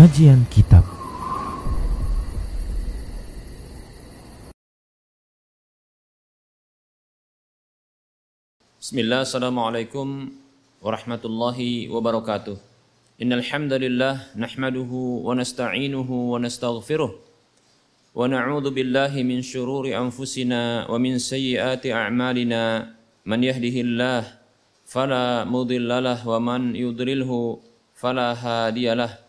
Kajian Kitab Bismillah, Assalamualaikum warahmatullahi wabarakatuh. Innal hamdalillah nahmaduhu wa nasta'inuhu wa nastaghfiruh wa na'udzu billahi min shururi anfusina wa min sayyiati a'malina man yahdihillah fala mudilla lah wa man yudlilhu fala hadiyalah.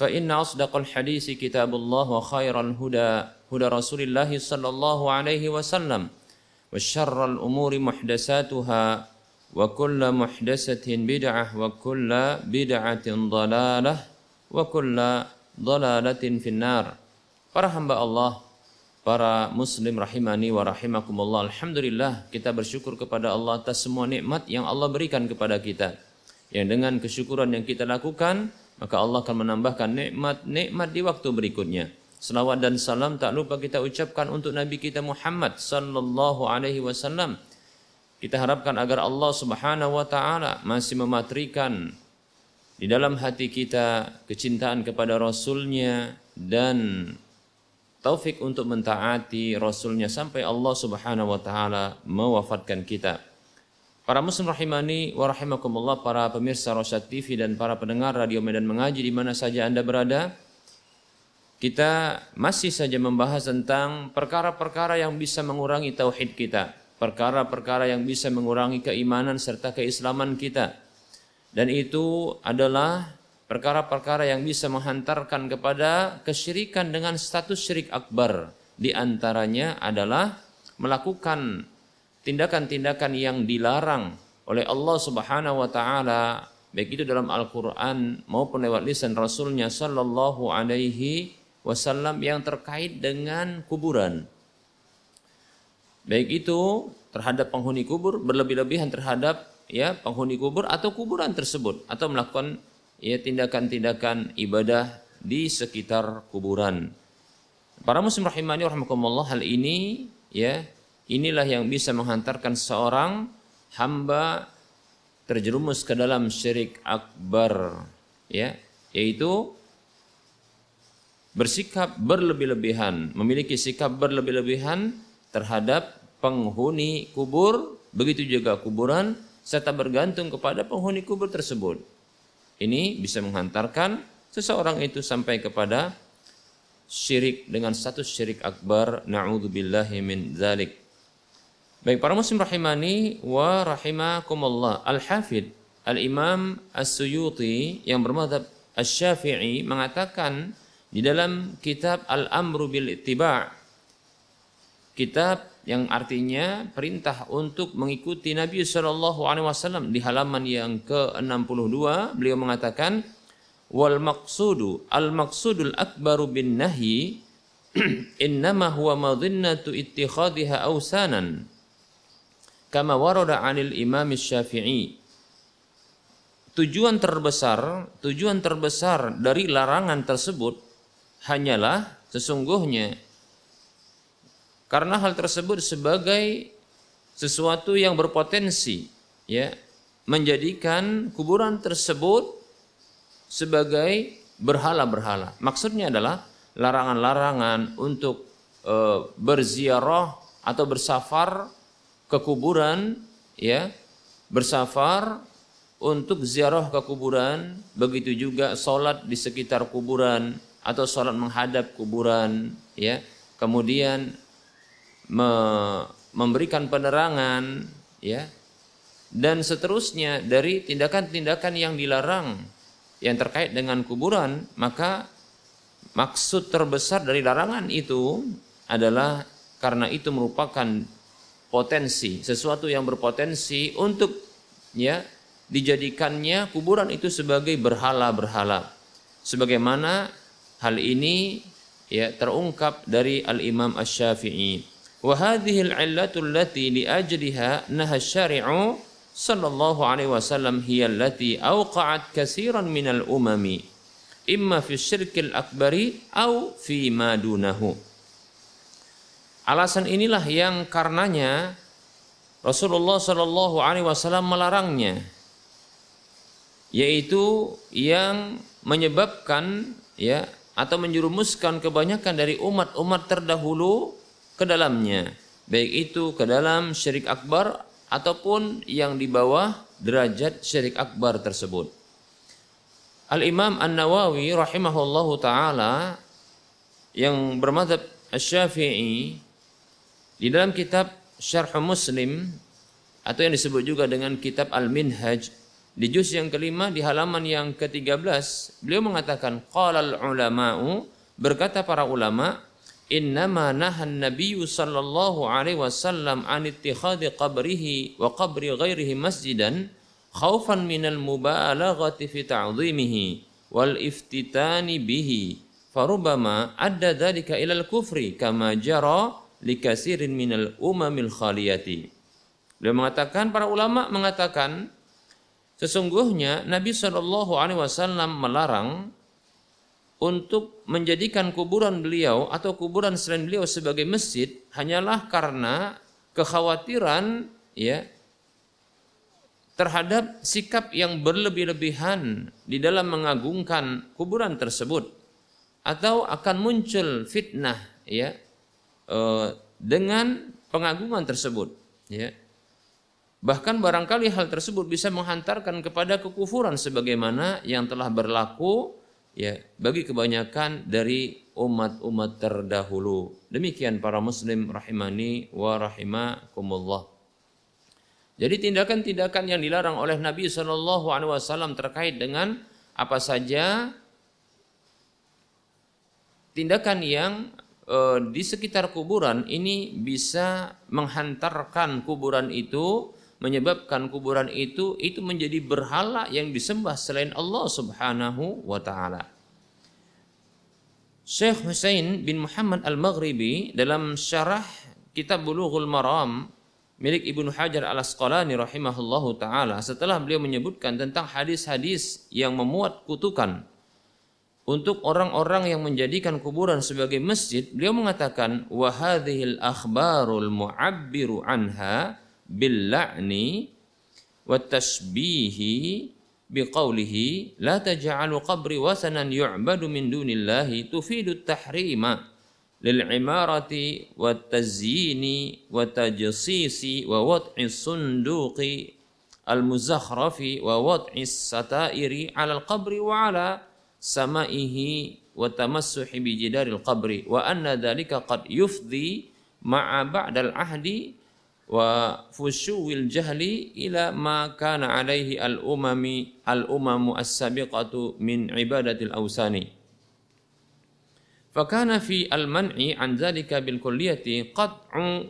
فإن أصدق الحديث كتاب الله وخير الهدى هدى رسول الله صلى الله عليه وسلم وشر الأمور محدثاتها وكل محدثة بدعة وكل بدعة ضلالة وكل ضلالة في النار Para hamba Allah, para muslim rahimani wa rahimakumullah. Alhamdulillah kita bersyukur kepada Allah atas semua nikmat yang Allah berikan kepada kita. Yang dengan kesyukuran yang kita lakukan, maka Allah akan menambahkan nikmat-nikmat di waktu berikutnya. Selawat dan salam tak lupa kita ucapkan untuk Nabi kita Muhammad sallallahu alaihi wasallam. Kita harapkan agar Allah Subhanahu wa taala masih mematrikan di dalam hati kita kecintaan kepada Rasulnya dan taufik untuk mentaati Rasulnya sampai Allah Subhanahu wa taala mewafatkan kita. Para muslim rahimani wa rahimakumullah, para pemirsa Rosyad TV dan para pendengar radio Medan Mengaji di mana saja Anda berada, kita masih saja membahas tentang perkara-perkara yang bisa mengurangi tauhid kita, perkara-perkara yang bisa mengurangi keimanan serta keislaman kita. Dan itu adalah perkara-perkara yang bisa menghantarkan kepada kesyirikan dengan status syirik akbar. Di antaranya adalah melakukan tindakan-tindakan yang dilarang oleh Allah Subhanahu wa taala baik itu dalam Al-Qur'an maupun lewat lisan Rasulnya sallallahu alaihi wasallam yang terkait dengan kuburan. Baik itu terhadap penghuni kubur berlebih-lebihan terhadap ya penghuni kubur atau kuburan tersebut atau melakukan ya tindakan-tindakan ibadah di sekitar kuburan. Para muslim rahimani rahimakumullah hal ini ya inilah yang bisa menghantarkan seorang hamba terjerumus ke dalam syirik akbar ya yaitu bersikap berlebih-lebihan, memiliki sikap berlebih-lebihan terhadap penghuni kubur, begitu juga kuburan, serta bergantung kepada penghuni kubur tersebut. Ini bisa menghantarkan seseorang itu sampai kepada syirik dengan status syirik akbar. Na'udzubillahi min zalik. Baik para muslim rahimani wa rahimakumullah. Al-Hafidh Al-Imam As-Suyuti yang bermadhab Asy-Syafi'i mengatakan di dalam kitab Al-Amru bil Ittiba' kitab yang artinya perintah untuk mengikuti Nabi Shallallahu alaihi wasallam di halaman yang ke-62 beliau mengatakan wal maqsudu al maqsudul akbaru bin nahi innama huwa madhinnatu ittikhadhiha awsanan kama warada 'anil imam Syafi'i tujuan terbesar tujuan terbesar dari larangan tersebut hanyalah sesungguhnya karena hal tersebut sebagai sesuatu yang berpotensi ya menjadikan kuburan tersebut sebagai berhala-berhala. Maksudnya adalah larangan-larangan untuk e, berziarah atau bersafar ke kuburan ya, bersafar untuk ziarah ke kuburan, begitu juga sholat di sekitar kuburan, atau sholat menghadap kuburan ya. Kemudian me memberikan penerangan ya. Dan seterusnya dari tindakan-tindakan yang dilarang yang terkait dengan kuburan maka maksud terbesar dari larangan itu adalah karena itu merupakan potensi sesuatu yang berpotensi untuk ya dijadikannya kuburan itu sebagai berhala-berhala. Sebagaimana hal ini ya terungkap dari Al-Imam Asy-Syafi'i. Wa hadhihi al-'illatu allati li ajliha naha syari'u sallallahu alaihi wasallam hiya allati awqa'at katsiran minal umami imma fi syirkil akbari au fi ma dunahu alasan inilah yang karenanya Rasulullah sallallahu alaihi wasallam melarangnya yaitu yang menyebabkan ya atau menjerumuskan kebanyakan dari umat-umat terdahulu ke dalamnya baik itu ke dalam syirik akbar ataupun yang di bawah derajat syirik akbar tersebut. Al-Imam An-Nawawi rahimahullahu taala yang bermadhab Asy-Syafi'i di dalam kitab Syarh Muslim atau yang disebut juga dengan kitab Al-Minhaj di juz yang kelima di halaman yang ke-13 beliau mengatakan qala al-ulama'u berkata para ulama innama nahan nabiyyu sallallahu alaihi wasallam an ittikhadhi qabrihi wa qabri ghairihi masjidan khaufan minal mubalaghati fi ta'dhimihi wal iftitani bihi farubama adda dhalika ilal kufri kama jara likasirin minal umamil khaliyati. Beliau mengatakan para ulama mengatakan sesungguhnya Nabi Shallallahu alaihi wasallam melarang untuk menjadikan kuburan beliau atau kuburan selain beliau sebagai masjid hanyalah karena kekhawatiran ya terhadap sikap yang berlebih-lebihan di dalam mengagungkan kuburan tersebut atau akan muncul fitnah ya eh, dengan pengagungan tersebut ya bahkan barangkali hal tersebut bisa menghantarkan kepada kekufuran sebagaimana yang telah berlaku ya bagi kebanyakan dari umat-umat terdahulu. Demikian para muslim rahimani wa rahimakumullah. Jadi tindakan-tindakan yang dilarang oleh Nabi Shallallahu alaihi wasallam terkait dengan apa saja tindakan yang e, di sekitar kuburan ini bisa menghantarkan kuburan itu menyebabkan kuburan itu itu menjadi berhala yang disembah selain Allah Subhanahu wa taala. Syekh Hussein bin Muhammad Al-Maghribi dalam syarah kitab Bulughul Maram milik Ibnu Hajar Al-Asqalani rahimahullahu taala setelah beliau menyebutkan tentang hadis-hadis yang memuat kutukan untuk orang-orang yang menjadikan kuburan sebagai masjid, beliau mengatakan wahadhil akhbarul mu'abbiru anha bil la'ni wa tashbihi biqaulihi la taj'alu qabri wasanan yu'badu min dunillahi tufidu tahrima lil imarati wa tazyini wa tajsisi wa wad'i sunduqi al muzakhrafi wa wad'i satairi 'ala al qabri wa 'ala samaihi wa tamassuhi bi jidaril qabri wa anna dhalika qad yufdi ma'a ba'dal ahdi wa fushuwil jahli ila ma kana alaihi al umami al umamu as-sabiqatu min ibadatil awsani فكان في المنع عن ذلك بالكلية قطع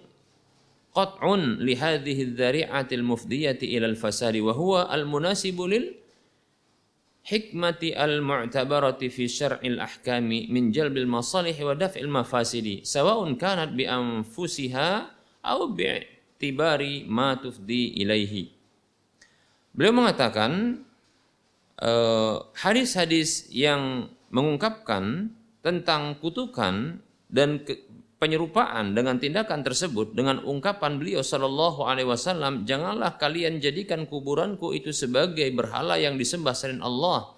قطع لهذه الذريعة المفضية إلى الفساد وهو المناسب لل hikmati al mu'tabarati fi syar'il ahkami min jalbil masalih wa daf'il mafasidi sawa'un kanat bi anfusiha aw bi tibari ma tufdi ilaihi. Beliau mengatakan eh, hadis-hadis uh, yang mengungkapkan tentang kutukan dan penyerupaan dengan tindakan tersebut dengan ungkapan beliau Shallallahu Alaihi Wasallam janganlah kalian jadikan kuburanku itu sebagai berhala yang disembah selain Allah.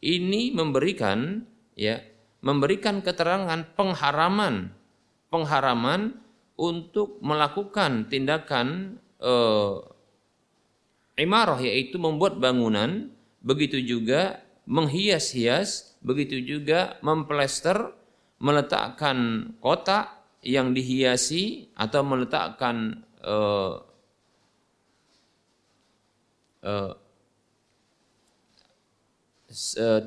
Ini memberikan ya memberikan keterangan pengharaman pengharaman untuk melakukan tindakan uh, imarah yaitu membuat bangunan begitu juga menghias-hias, begitu juga memplester, meletakkan kotak yang dihiasi atau meletakkan uh, uh,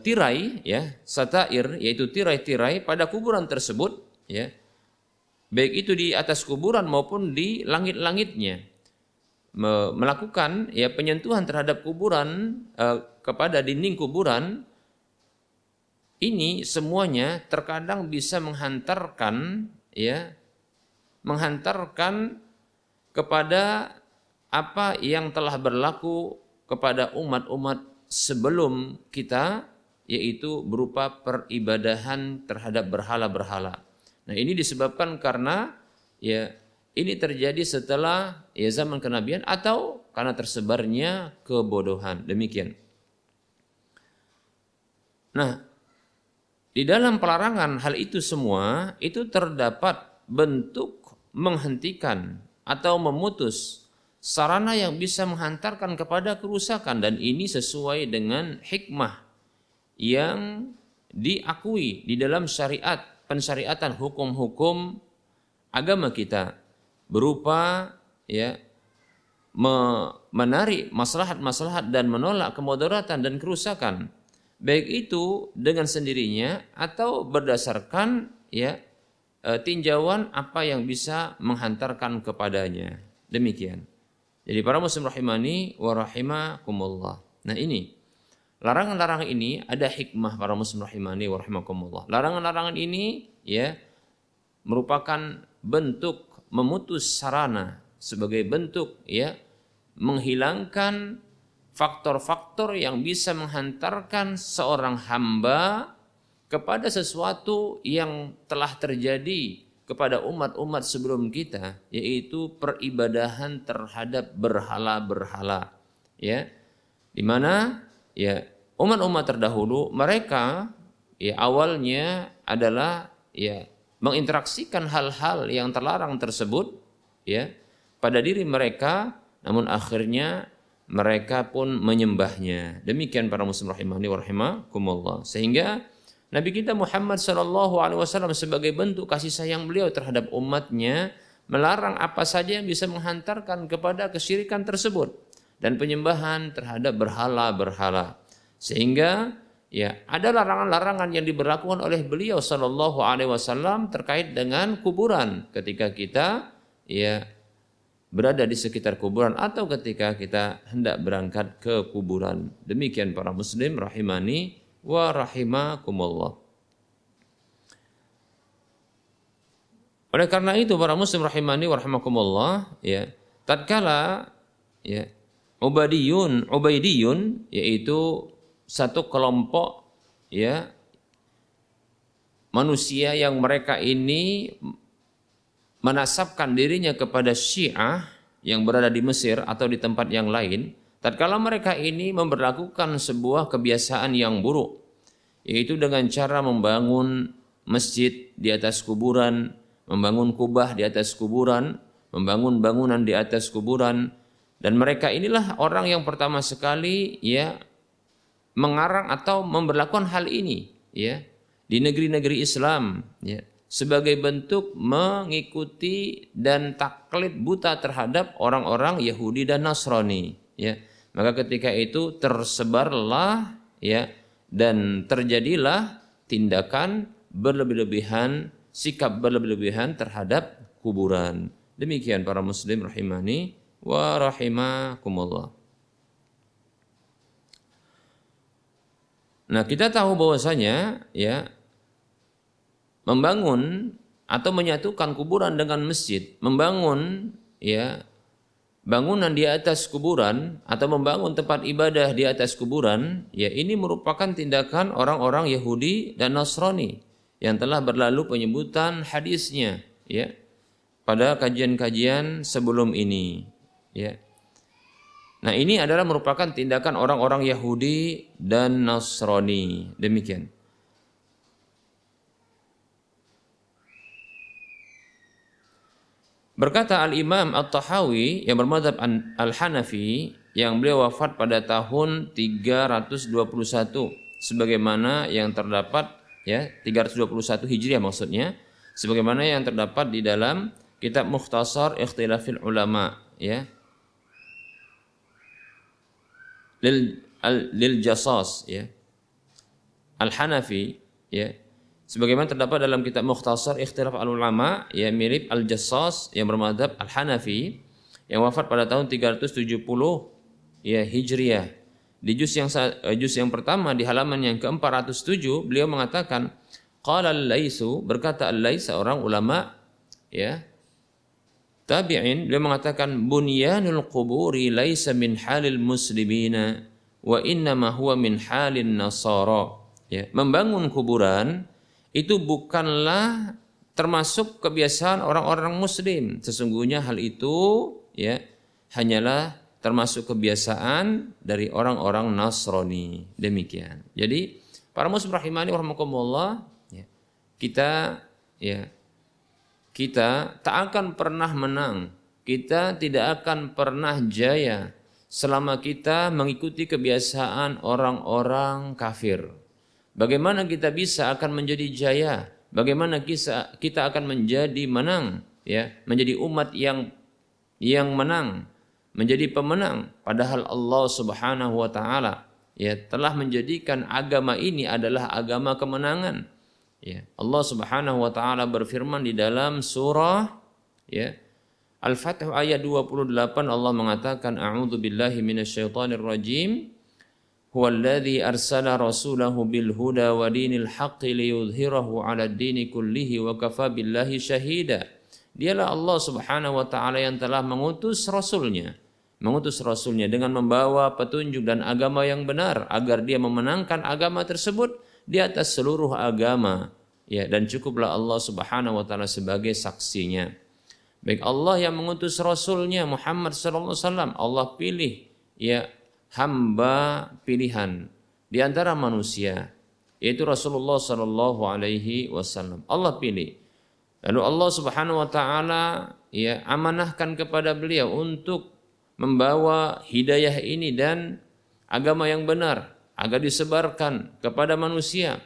tirai ya satair yaitu tirai-tirai pada kuburan tersebut ya baik itu di atas kuburan maupun di langit-langitnya melakukan ya penyentuhan terhadap kuburan uh, kepada dinding kuburan ini semuanya terkadang bisa menghantarkan ya menghantarkan kepada apa yang telah berlaku kepada umat-umat sebelum kita yaitu berupa peribadahan terhadap berhala-berhala. Nah, ini disebabkan karena ya ini terjadi setelah ya zaman kenabian atau karena tersebarnya kebodohan. Demikian. Nah, di dalam pelarangan hal itu semua itu terdapat bentuk menghentikan atau memutus sarana yang bisa menghantarkan kepada kerusakan. Dan ini sesuai dengan hikmah yang diakui di dalam syariat pensyariatan hukum-hukum agama kita berupa ya menarik maslahat-maslahat dan menolak kemudaratan dan kerusakan baik itu dengan sendirinya atau berdasarkan ya e, tinjauan apa yang bisa menghantarkan kepadanya. Demikian. Jadi para muslim rahimani wa rahimakumullah. Nah ini larangan-larangan ini ada hikmah para muslim rahimani wa rahimakumullah. Larangan-larangan ini ya merupakan bentuk memutus sarana sebagai bentuk ya menghilangkan faktor-faktor yang bisa menghantarkan seorang hamba kepada sesuatu yang telah terjadi kepada umat-umat sebelum kita yaitu peribadahan terhadap berhala-berhala ya. Di mana ya umat-umat terdahulu mereka ya awalnya adalah ya menginteraksikan hal-hal yang terlarang tersebut ya pada diri mereka namun akhirnya mereka pun menyembahnya. Demikian para muslim rahimahni wa rahimakumullah. Sehingga Nabi kita Muhammad sallallahu alaihi wasallam sebagai bentuk kasih sayang beliau terhadap umatnya melarang apa saja yang bisa menghantarkan kepada kesyirikan tersebut dan penyembahan terhadap berhala-berhala. Sehingga ya ada larangan-larangan yang diberlakukan oleh beliau sallallahu alaihi wasallam terkait dengan kuburan ketika kita ya berada di sekitar kuburan atau ketika kita hendak berangkat ke kuburan. Demikian para muslim rahimani wa rahimakumullah. Oleh karena itu para muslim rahimani wa rahimakumullah ya, tatkala ya Ubadiyun, Ubaidiyun yaitu satu kelompok ya manusia yang mereka ini menasabkan dirinya kepada Syiah yang berada di Mesir atau di tempat yang lain, tatkala mereka ini memperlakukan sebuah kebiasaan yang buruk, yaitu dengan cara membangun masjid di atas kuburan, membangun kubah di atas kuburan, membangun bangunan di atas kuburan, dan mereka inilah orang yang pertama sekali ya mengarang atau memperlakukan hal ini ya di negeri-negeri Islam ya sebagai bentuk mengikuti dan taklid buta terhadap orang-orang Yahudi dan Nasrani ya. Maka ketika itu tersebarlah ya dan terjadilah tindakan berlebih-lebihan sikap berlebih-lebihan terhadap kuburan. Demikian para muslim rahimani wa rahimakumullah. Nah, kita tahu bahwasanya ya membangun atau menyatukan kuburan dengan masjid, membangun ya bangunan di atas kuburan atau membangun tempat ibadah di atas kuburan, ya ini merupakan tindakan orang-orang Yahudi dan Nasrani yang telah berlalu penyebutan hadisnya, ya pada kajian-kajian sebelum ini, ya. Nah ini adalah merupakan tindakan orang-orang Yahudi dan Nasrani. Demikian. Berkata Al-Imam At-Tahawi yang bermadhab Al-Hanafi yang beliau wafat pada tahun 321 sebagaimana yang terdapat ya 321 Hijriah maksudnya sebagaimana yang terdapat di dalam kitab Mukhtasar Ikhtilafil Ulama ya. Lil al, lil Jasas ya. Al Hanafi ya sebagaimana terdapat dalam kitab Mukhtasar Ikhtilaf Al Ulama ya mirip Al Jassas yang bermadhab Al Hanafi yang wafat pada tahun 370 ya Hijriah. Di juz yang eh, juz yang pertama di halaman yang ke-407 beliau mengatakan qala al-laisu berkata al-lais seorang ulama ya tabi'in beliau mengatakan bunyanul quburi laisa min halil muslimina wa innama huwa min halin nasara. Ya membangun kuburan itu bukanlah termasuk kebiasaan orang-orang muslim sesungguhnya hal itu ya hanyalah termasuk kebiasaan dari orang-orang Nasrani. Demikian. Jadi para muslim rahimani warahmatullah ya, kita ya kita tak akan pernah menang. Kita tidak akan pernah jaya selama kita mengikuti kebiasaan orang-orang kafir. Bagaimana kita bisa akan menjadi jaya? Bagaimana kita akan menjadi menang ya, menjadi umat yang yang menang menjadi pemenang. Padahal Allah Subhanahu wa taala ya telah menjadikan agama ini adalah agama kemenangan ya. Allah Subhanahu wa taala berfirman di dalam surah ya Al-Fatih ayat 28 Allah mengatakan a'udzu billahi minasyaitonir rajim rasulahu bil huda wa dinil haqqi liyudhhirahu 'ala ad-dini kullihi wa kafa billahi syahida Dialah Allah Subhanahu wa taala yang telah mengutus rasulnya mengutus rasulnya dengan membawa petunjuk dan agama yang benar agar dia memenangkan agama tersebut di atas seluruh agama. Ya dan cukuplah Allah Subhanahu wa taala sebagai saksinya. Baik Allah yang mengutus rasulnya Muhammad wasallam. Allah pilih ya hamba pilihan di antara manusia yaitu Rasulullah sallallahu alaihi wasallam. Allah pilih. Lalu Allah Subhanahu wa taala ya amanahkan kepada beliau untuk membawa hidayah ini dan agama yang benar agar disebarkan kepada manusia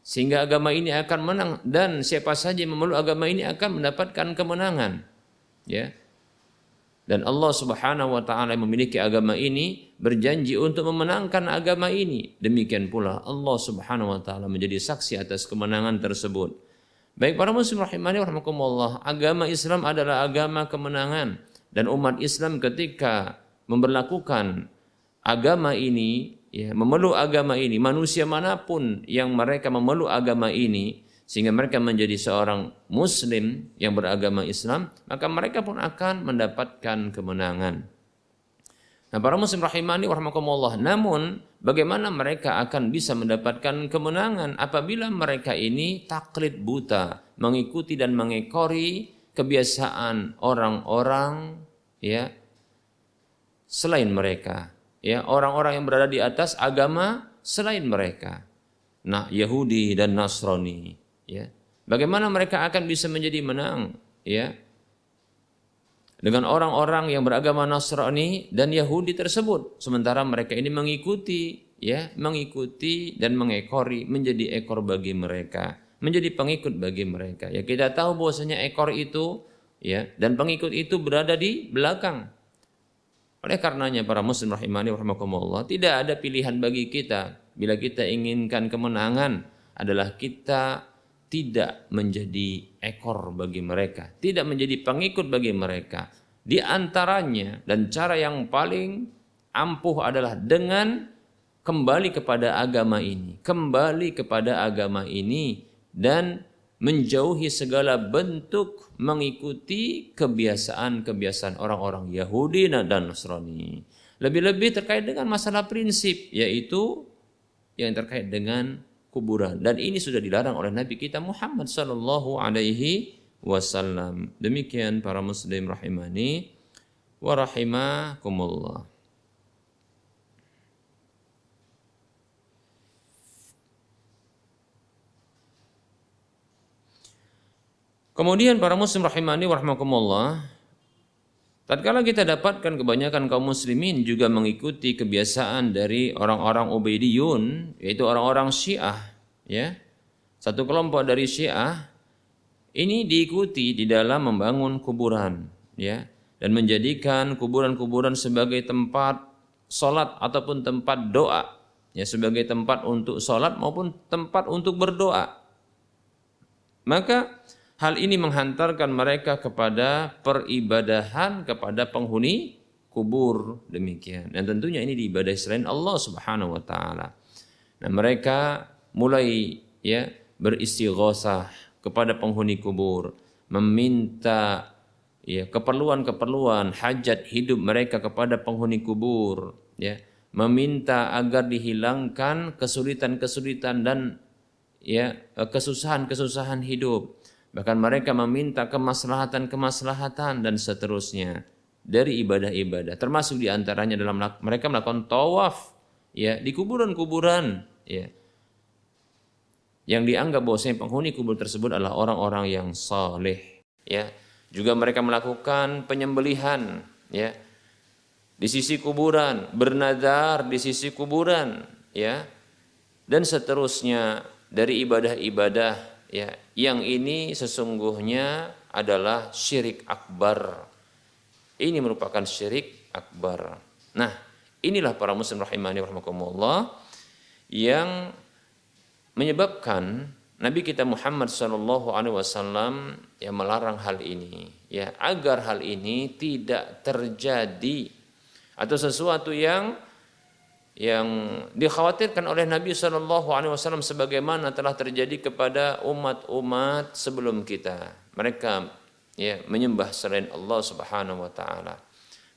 sehingga agama ini akan menang dan siapa saja memeluk agama ini akan mendapatkan kemenangan ya dan Allah Subhanahu wa taala yang memiliki agama ini berjanji untuk memenangkan agama ini. Demikian pula Allah Subhanahu wa taala menjadi saksi atas kemenangan tersebut. Baik para muslim rahimani rahimakumullah agama Islam adalah agama kemenangan. Dan umat Islam ketika memperlakukan agama ini ya memeluk agama ini manusia mana pun yang mereka memeluk agama ini sehingga mereka menjadi seorang muslim yang beragama Islam maka mereka pun akan mendapatkan kemenangan. Nah, para muslim rahimani warahmatullah. Namun, bagaimana mereka akan bisa mendapatkan kemenangan apabila mereka ini taklid buta, mengikuti dan mengekori kebiasaan orang-orang ya selain mereka ya orang-orang yang berada di atas agama selain mereka. Nah Yahudi dan Nasrani ya. Bagaimana mereka akan bisa menjadi menang? Ya. Dengan orang-orang yang beragama Nasrani dan Yahudi tersebut. Sementara mereka ini mengikuti ya mengikuti dan mengekori menjadi ekor bagi mereka menjadi pengikut bagi mereka. Ya kita tahu bahwasanya ekor itu ya dan pengikut itu berada di belakang. Oleh karenanya para muslim rahimani rahimakumullah tidak ada pilihan bagi kita. Bila kita inginkan kemenangan adalah kita tidak menjadi ekor bagi mereka, tidak menjadi pengikut bagi mereka. Di antaranya dan cara yang paling ampuh adalah dengan kembali kepada agama ini, kembali kepada agama ini dan menjauhi segala bentuk mengikuti kebiasaan-kebiasaan orang-orang Yahudi dan Nasrani. Lebih-lebih terkait dengan masalah prinsip yaitu yang terkait dengan kuburan dan ini sudah dilarang oleh Nabi kita Muhammad sallallahu alaihi wasallam. Demikian para muslim rahimani wa rahimakumullah. Kemudian para muslim rahimani warahmatullah Tatkala kita dapatkan kebanyakan kaum muslimin juga mengikuti kebiasaan dari orang-orang Ubaidiyun, yaitu orang-orang Syiah, ya. Satu kelompok dari Syiah ini diikuti di dalam membangun kuburan, ya, dan menjadikan kuburan-kuburan sebagai tempat sholat ataupun tempat doa, ya, sebagai tempat untuk sholat maupun tempat untuk berdoa. Maka Hal ini menghantarkan mereka kepada peribadahan kepada penghuni kubur demikian. Dan tentunya ini diibadah selain Allah Subhanahu wa taala. Nah, mereka mulai ya beristighosah kepada penghuni kubur, meminta ya keperluan-keperluan hajat hidup mereka kepada penghuni kubur, ya, meminta agar dihilangkan kesulitan-kesulitan dan ya kesusahan-kesusahan hidup Bahkan mereka meminta kemaslahatan-kemaslahatan dan seterusnya dari ibadah-ibadah. Termasuk di antaranya dalam mereka melakukan tawaf ya di kuburan-kuburan ya. Yang dianggap bahwasanya penghuni kubur tersebut adalah orang-orang yang saleh ya. Juga mereka melakukan penyembelihan ya. Di sisi kuburan bernadar di sisi kuburan ya. Dan seterusnya dari ibadah-ibadah ya yang ini sesungguhnya adalah syirik akbar. Ini merupakan syirik akbar. Nah inilah para muslim rahimani rahimakumullah yang menyebabkan Nabi kita Muhammad Shallallahu Alaihi Wasallam yang melarang hal ini. Ya agar hal ini tidak terjadi atau sesuatu yang yang dikhawatirkan oleh Nabi Shallallahu Alaihi Wasallam sebagaimana telah terjadi kepada umat-umat sebelum kita. Mereka ya menyembah selain Allah Subhanahu Wa Taala.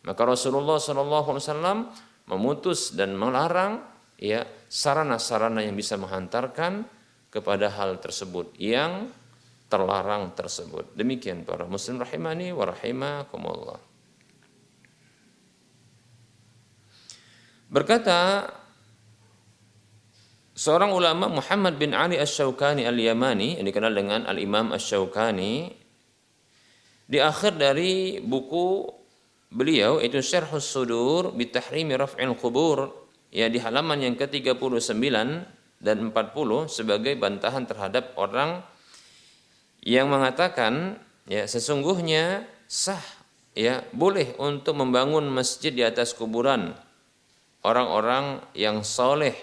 Maka Rasulullah Shallallahu Alaihi Wasallam memutus dan melarang ya sarana-sarana yang bisa menghantarkan kepada hal tersebut yang terlarang tersebut. Demikian para muslim rahimani wa rahimakumullah. Berkata seorang ulama Muhammad bin Ali Asy-Syaukani Al-Yamani yang dikenal dengan Al-Imam Asy-Syaukani di akhir dari buku beliau itu Syarhus Sudur bi Tahrimi Raf'il Qubur ya di halaman yang ke-39 dan 40 sebagai bantahan terhadap orang yang mengatakan ya sesungguhnya sah ya boleh untuk membangun masjid di atas kuburan orang-orang yang soleh,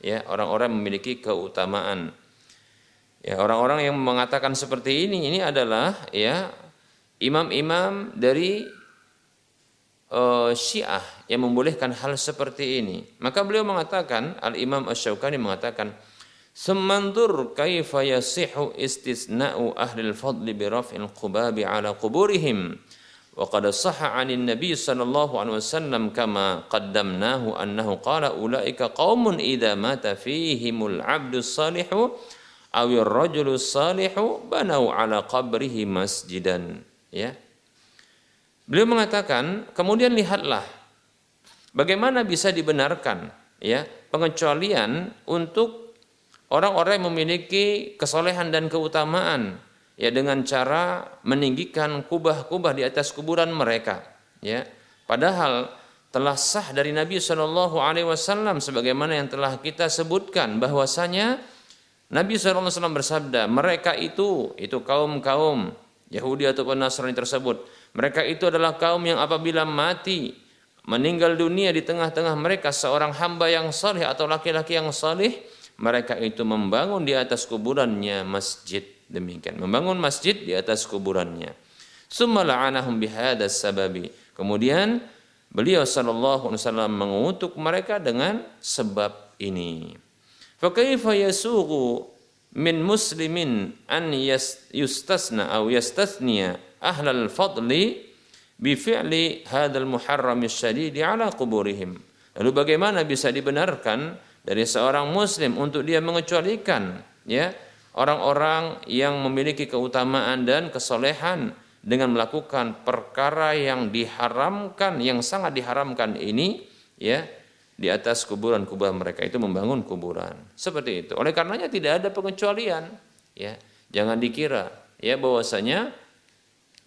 ya orang-orang memiliki keutamaan. Ya orang-orang yang mengatakan seperti ini ini adalah ya imam-imam dari uh, Syiah yang membolehkan hal seperti ini. Maka beliau mengatakan Al Imam Asy-Syaukani mengatakan Semantur kaifa yasihu istisna'u ahli al-fadli bi raf'il qubabi ala quburihim وقد صح عن النبي صلى الله عليه وسلم كما قدمناه أنه قال أولئك قوم إذا مات فيهم العبد الصالح أو الرجل الصالح بنوا على قبره مسجدا ya Beliau mengatakan kemudian lihatlah bagaimana bisa dibenarkan ya pengecualian untuk orang-orang yang memiliki kesolehan dan keutamaan ya dengan cara meninggikan kubah-kubah di atas kuburan mereka ya. Padahal telah sah dari Nabi Shallallahu Alaihi Wasallam sebagaimana yang telah kita sebutkan bahwasanya Nabi Shallallahu Alaihi Wasallam bersabda mereka itu itu kaum kaum Yahudi ataupun Nasrani tersebut mereka itu adalah kaum yang apabila mati meninggal dunia di tengah-tengah mereka seorang hamba yang saleh atau laki-laki yang saleh mereka itu membangun di atas kuburannya masjid demikian. Membangun masjid di atas kuburannya. Summa la'anahum bihadas sababi. Kemudian beliau sallallahu alaihi wasallam mengutuk mereka dengan sebab ini. Fa kaifa yasughu min muslimin an yustasna aw yastathniya ahlal fadli bi fi'li hadzal muharram syadid ala quburihim. Lalu bagaimana bisa dibenarkan dari seorang muslim untuk dia mengecualikan ya orang-orang yang memiliki keutamaan dan kesolehan dengan melakukan perkara yang diharamkan, yang sangat diharamkan ini, ya, di atas kuburan-kuburan mereka itu membangun kuburan. Seperti itu. Oleh karenanya tidak ada pengecualian, ya. Jangan dikira ya bahwasanya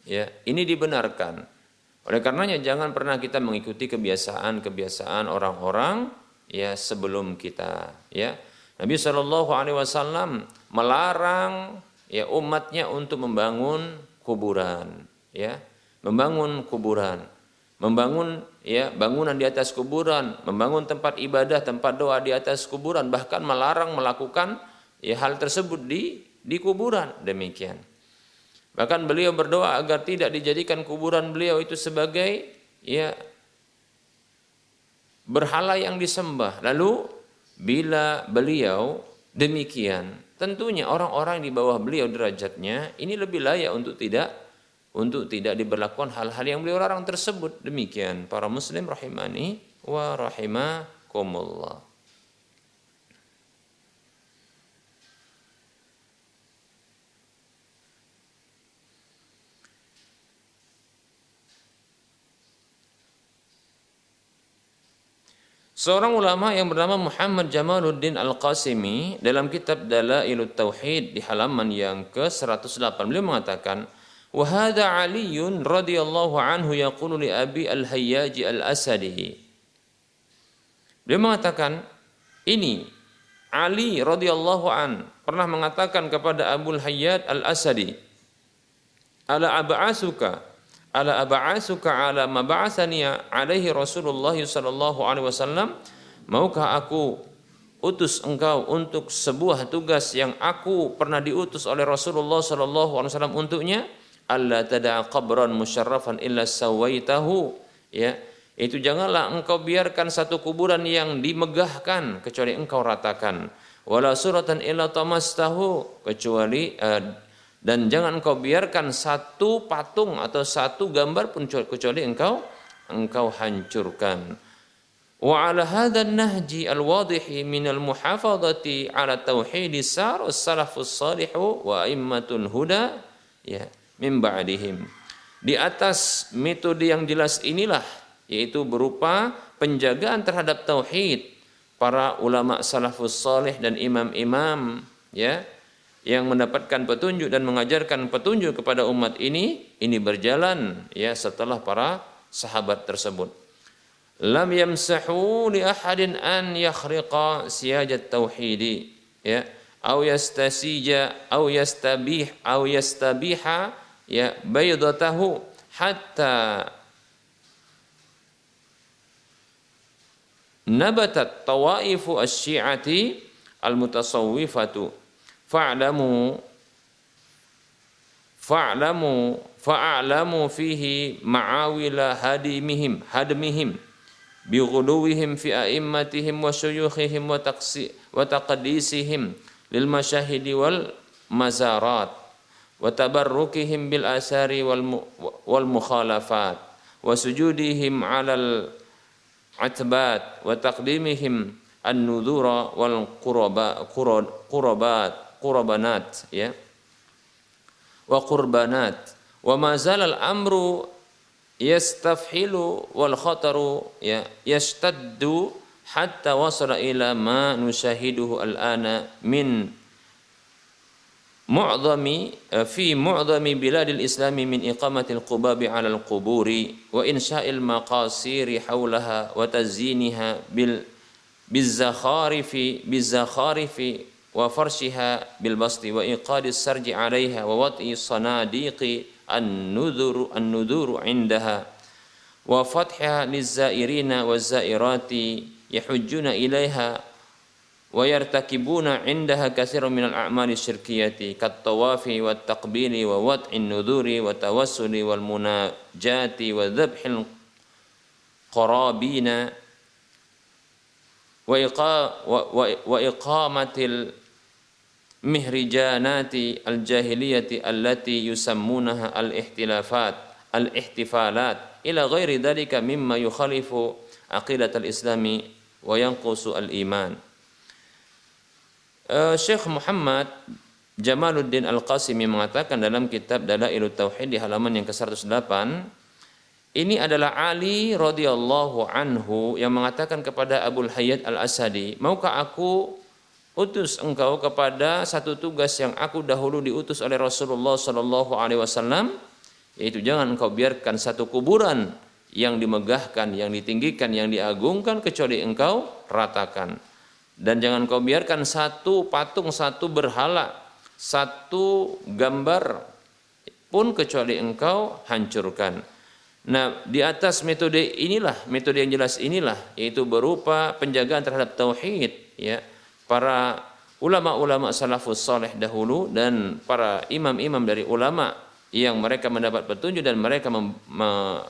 ya ini dibenarkan. Oleh karenanya jangan pernah kita mengikuti kebiasaan-kebiasaan orang-orang ya sebelum kita ya. Nabi Shallallahu alaihi wasallam melarang ya umatnya untuk membangun kuburan ya, membangun kuburan, membangun ya bangunan di atas kuburan, membangun tempat ibadah, tempat doa di atas kuburan, bahkan melarang melakukan ya hal tersebut di di kuburan. Demikian. Bahkan beliau berdoa agar tidak dijadikan kuburan beliau itu sebagai ya berhala yang disembah. Lalu bila beliau demikian, tentunya orang-orang di bawah beliau derajatnya ini lebih layak untuk tidak untuk tidak diberlakukan hal-hal yang beliau larang tersebut. Demikian para muslim rahimani wa rahimakumullah. Seorang ulama yang bernama Muhammad Jamaluddin Al-Qasimi dalam kitab Dalailut Tauhid di halaman yang ke-108 beliau mengatakan Wahada Aliun radhiyallahu anhu yaqulu li Abi Al-Hayyaj Al-Asadi. Beliau mengatakan ini Ali radhiyallahu an pernah mengatakan kepada Abu Hayyad Al-Asadi Ala ab'asuka ala ab'asuka ala ma alaihi Rasulullah sallallahu alaihi wasallam? Maukah aku utus engkau untuk sebuah tugas yang aku pernah diutus oleh Rasulullah sallallahu alaihi wasallam untuknya? Alla tada'a qabran musyarrafan illa sawaitahu. Ya itu janganlah engkau biarkan satu kuburan yang dimegahkan kecuali engkau ratakan. Wala suratan illa tamastahu kecuali uh, dan jangan engkau biarkan satu patung atau satu gambar pun kecuali engkau engkau hancurkan. Wa ala hadha nahji al-wadih min al-muhafadhati ala tauhid sar salafus salihu wa immatul huda ya min ba'dihim. Di atas metode yang jelas inilah yaitu berupa penjagaan terhadap tauhid para ulama salafus salih dan imam-imam ya yang mendapatkan petunjuk dan mengajarkan petunjuk kepada umat ini ini berjalan ya setelah para sahabat tersebut. Lam yamsahu li ahadin an yakhriqa siyajat tauhidi ya. Au yastasija au yastabih au yastabiha ya baydatahu hatta nabatat tawaifu asy-syi'ati al-mutasawwifatu فاعلموا فاعلموا فاعلموا فيه معاول هدمهم هدمهم بغلوهم في أئمتهم وشيوخهم وتقديسهم للمشاهد والمزارات وتبركهم بالآثار والمخالفات وسجودهم على العتبات وتقديمهم النذور والقربات qurbanat ya wa qurbanat wa ma al amru yastafhilu wal khataru ya yashtaddu hatta wasala ila ma nushahiduhu al-ana min mu'dhami fi mu'dhami biladil islami min iqamatil qubabi 'ala al-quburi wa insha'il maqasiri hawlaha wa tazyiniha bil bizakharifi bizakharifi وفرشها بالبسط وإيقاد السرج عليها ووطئ صناديق النذر النذور عندها. وفتحها للزائرين والزائرات يحجون إليها ويرتكبون عندها كثير من الأعمال الشركية كالطواف والتقبيل ووضع النذور والتوسل والمناجاة وذبح القرابين وإقامة mihrijanati al-jahiliyati allati yusammunaha al-ihtilafat al-ihtifalat. Ila ghairi dalika mimma yukhalifu aqidat al-islami wa yanqusu al-iman. Eh, uh, Syekh Muhammad Jamaluddin Al-Qasimi mengatakan dalam kitab Dalailut Tauhid di halaman yang ke-108 ini adalah Ali radhiyallahu anhu yang mengatakan kepada Abu Hayyat Al-Asadi, "Maukah aku utus engkau kepada satu tugas yang aku dahulu diutus oleh Rasulullah sallallahu alaihi wasallam, yaitu jangan engkau biarkan satu kuburan yang dimegahkan, yang ditinggikan, yang diagungkan kecuali engkau ratakan. Dan jangan kau biarkan satu patung, satu berhala, satu gambar pun kecuali engkau hancurkan. Nah, di atas metode inilah, metode yang jelas inilah, yaitu berupa penjagaan terhadap tauhid, ya. Para ulama-ulama salafus soleh dahulu dan para imam-imam dari ulama yang mereka mendapat petunjuk dan mereka mem, me,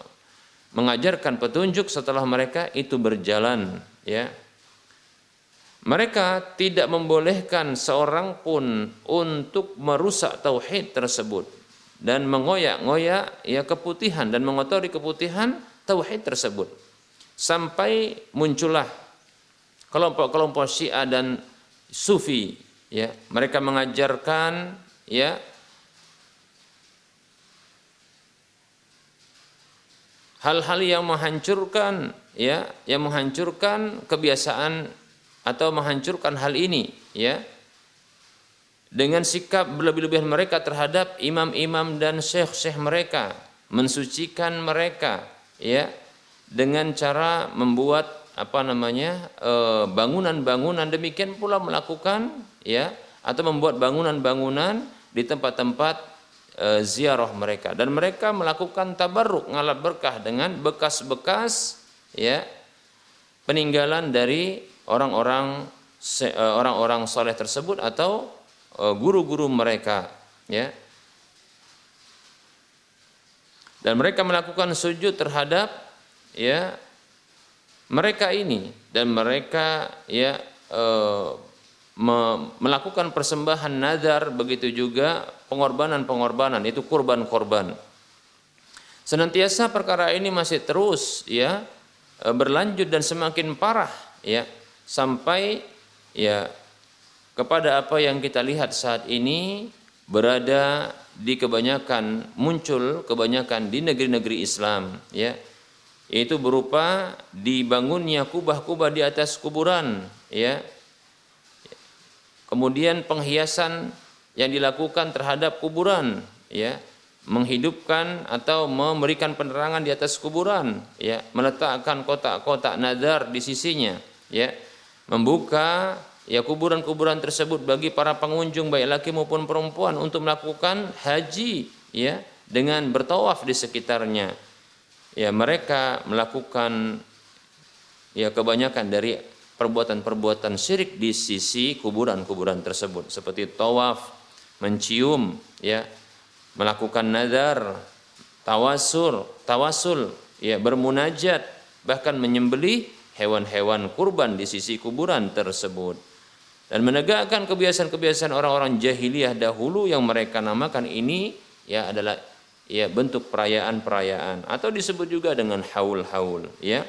mengajarkan petunjuk setelah mereka itu berjalan, ya. Mereka tidak membolehkan seorang pun untuk merusak tauhid tersebut dan mengoyak-ngoyak ya keputihan dan mengotori keputihan tauhid tersebut. Sampai muncullah kelompok-kelompok Syiah dan Sufi ya. Mereka mengajarkan ya hal-hal yang menghancurkan ya yang menghancurkan kebiasaan atau menghancurkan hal ini ya. Dengan sikap berlebih-lebihan mereka terhadap imam-imam dan syekh-syekh mereka mensucikan mereka ya dengan cara membuat apa namanya eh, bangunan-bangunan demikian pula melakukan ya atau membuat bangunan-bangunan di tempat-tempat e, ziarah mereka. Dan mereka melakukan tabarruk ngalap berkah dengan bekas-bekas ya peninggalan dari orang-orang eh, orang-orang soleh tersebut atau guru-guru mereka ya. Dan mereka melakukan sujud terhadap ya mereka ini dan mereka ya e, me, melakukan persembahan nazar begitu juga pengorbanan-pengorbanan itu kurban-korban senantiasa perkara ini masih terus ya berlanjut dan semakin parah ya sampai ya kepada apa yang kita lihat saat ini berada di kebanyakan muncul kebanyakan di negeri-negeri Islam ya itu berupa dibangunnya kubah-kubah di atas kuburan ya. Kemudian penghiasan yang dilakukan terhadap kuburan ya. Menghidupkan atau memberikan penerangan di atas kuburan ya. Meletakkan kotak-kotak nadar di sisinya ya. Membuka ya kuburan-kuburan tersebut bagi para pengunjung baik laki maupun perempuan untuk melakukan haji ya dengan bertawaf di sekitarnya. Ya, mereka melakukan ya kebanyakan dari perbuatan-perbuatan syirik di sisi kuburan-kuburan tersebut. Seperti tawaf, mencium ya, melakukan nadar, tawasul, tawasul, ya bermunajat, bahkan menyembelih hewan-hewan kurban di sisi kuburan tersebut. Dan menegakkan kebiasaan-kebiasaan orang-orang jahiliyah dahulu yang mereka namakan ini ya adalah ya bentuk perayaan-perayaan atau disebut juga dengan haul-haul ya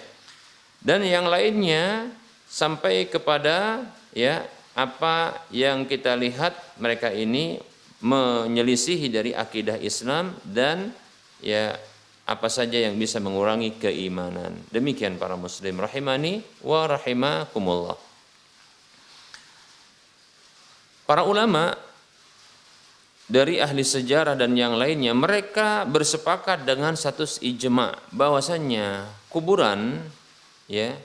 dan yang lainnya sampai kepada ya apa yang kita lihat mereka ini menyelisihi dari akidah Islam dan ya apa saja yang bisa mengurangi keimanan. Demikian para muslim rahimani wa rahimakumullah. Para ulama dari ahli sejarah dan yang lainnya mereka bersepakat dengan satu ijma bahwasannya kuburan ya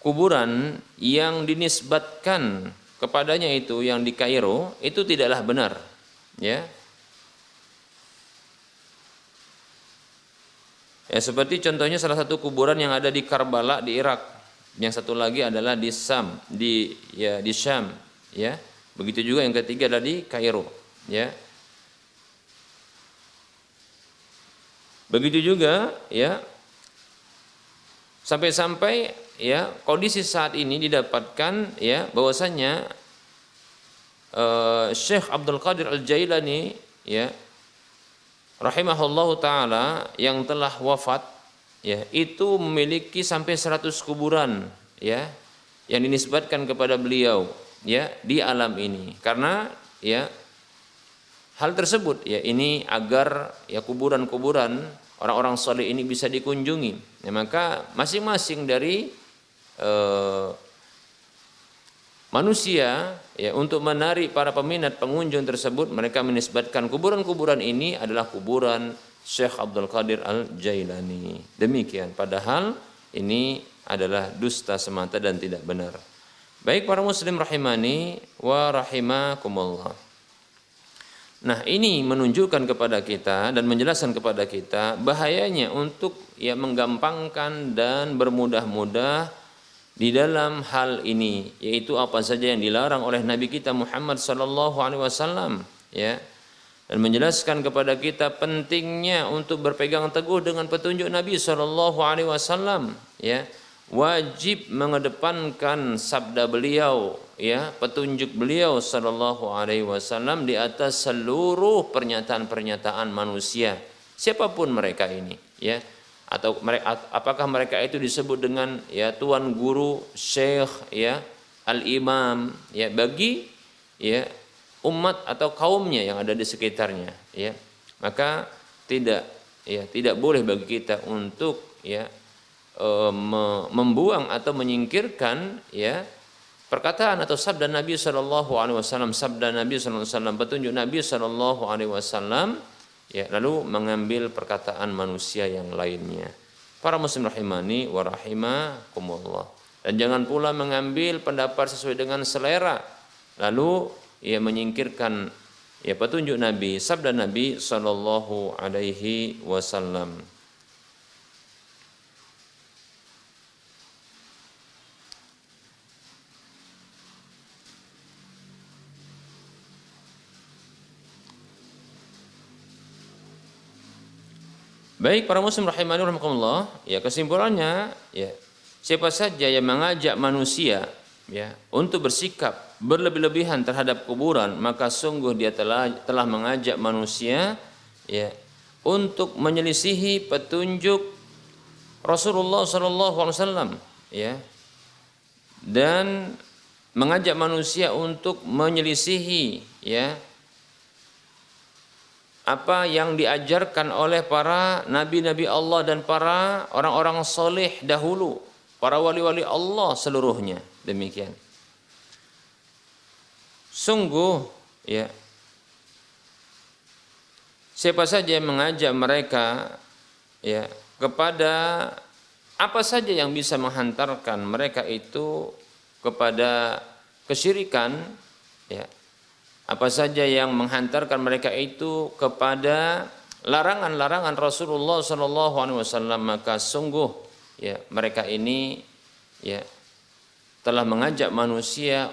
kuburan yang dinisbatkan kepadanya itu yang di Kairo itu tidaklah benar ya Ya seperti contohnya salah satu kuburan yang ada di Karbala di Irak. Yang satu lagi adalah di Sam, di ya di Syam, ya. Begitu juga yang ketiga adalah di Kairo, ya. Begitu juga ya sampai-sampai ya kondisi saat ini didapatkan ya bahwasanya uh, Syekh Abdul Qadir Al Jailani ya rahimahullahu taala yang telah wafat ya itu memiliki sampai 100 kuburan ya yang dinisbatkan kepada beliau ya di alam ini karena ya hal tersebut ya ini agar ya kuburan-kuburan orang-orang soleh ini bisa dikunjungi ya, maka masing-masing dari eh, manusia ya untuk menarik para peminat pengunjung tersebut mereka menisbatkan kuburan-kuburan ini adalah kuburan Syekh Abdul Qadir Al-Jailani. Demikian padahal ini adalah dusta semata dan tidak benar. Baik para muslim rahimani wa rahimakumullah. Nah, ini menunjukkan kepada kita dan menjelaskan kepada kita bahayanya untuk ya menggampangkan dan bermudah-mudah di dalam hal ini yaitu apa saja yang dilarang oleh Nabi kita Muhammad sallallahu alaihi wasallam ya dan menjelaskan kepada kita pentingnya untuk berpegang teguh dengan petunjuk Nabi sallallahu alaihi wasallam ya wajib mengedepankan sabda beliau ya petunjuk beliau sallallahu alaihi wasallam di atas seluruh pernyataan-pernyataan manusia siapa pun mereka ini ya. Atau mereka apakah mereka itu disebut dengan ya tuan guru syekh ya al imam ya bagi ya umat atau kaumnya yang ada di sekitarnya ya. Maka tidak ya tidak boleh bagi kita untuk ya membuang atau menyingkirkan ya perkataan atau sabda Nabi Shallallahu Alaihi Wasallam. Sabda Nabi Shallallahu Alaihi Wasallam petunjuk Nabi Shallallahu Alaihi Wasallam ya lalu mengambil perkataan manusia yang lainnya. Para muslim rahimani wa rahimakumullah. Dan jangan pula mengambil pendapat sesuai dengan selera lalu ia menyingkirkan ya petunjuk Nabi sabda Nabi sallallahu alaihi wasallam Baik para muslim rahimani rahimakumullah, ya kesimpulannya ya siapa saja yang mengajak manusia ya untuk bersikap berlebih-lebihan terhadap kuburan, maka sungguh dia telah telah mengajak manusia ya untuk menyelisihi petunjuk Rasulullah wasallam ya dan mengajak manusia untuk menyelisihi ya apa yang diajarkan oleh para nabi-nabi Allah dan para orang-orang soleh dahulu, para wali-wali Allah seluruhnya. Demikian. Sungguh, ya, siapa saja yang mengajak mereka, ya, kepada apa saja yang bisa menghantarkan mereka itu kepada kesyirikan, ya, apa saja yang menghantarkan mereka itu kepada larangan-larangan Rasulullah Shallallahu Alaihi Wasallam maka sungguh ya mereka ini ya telah mengajak manusia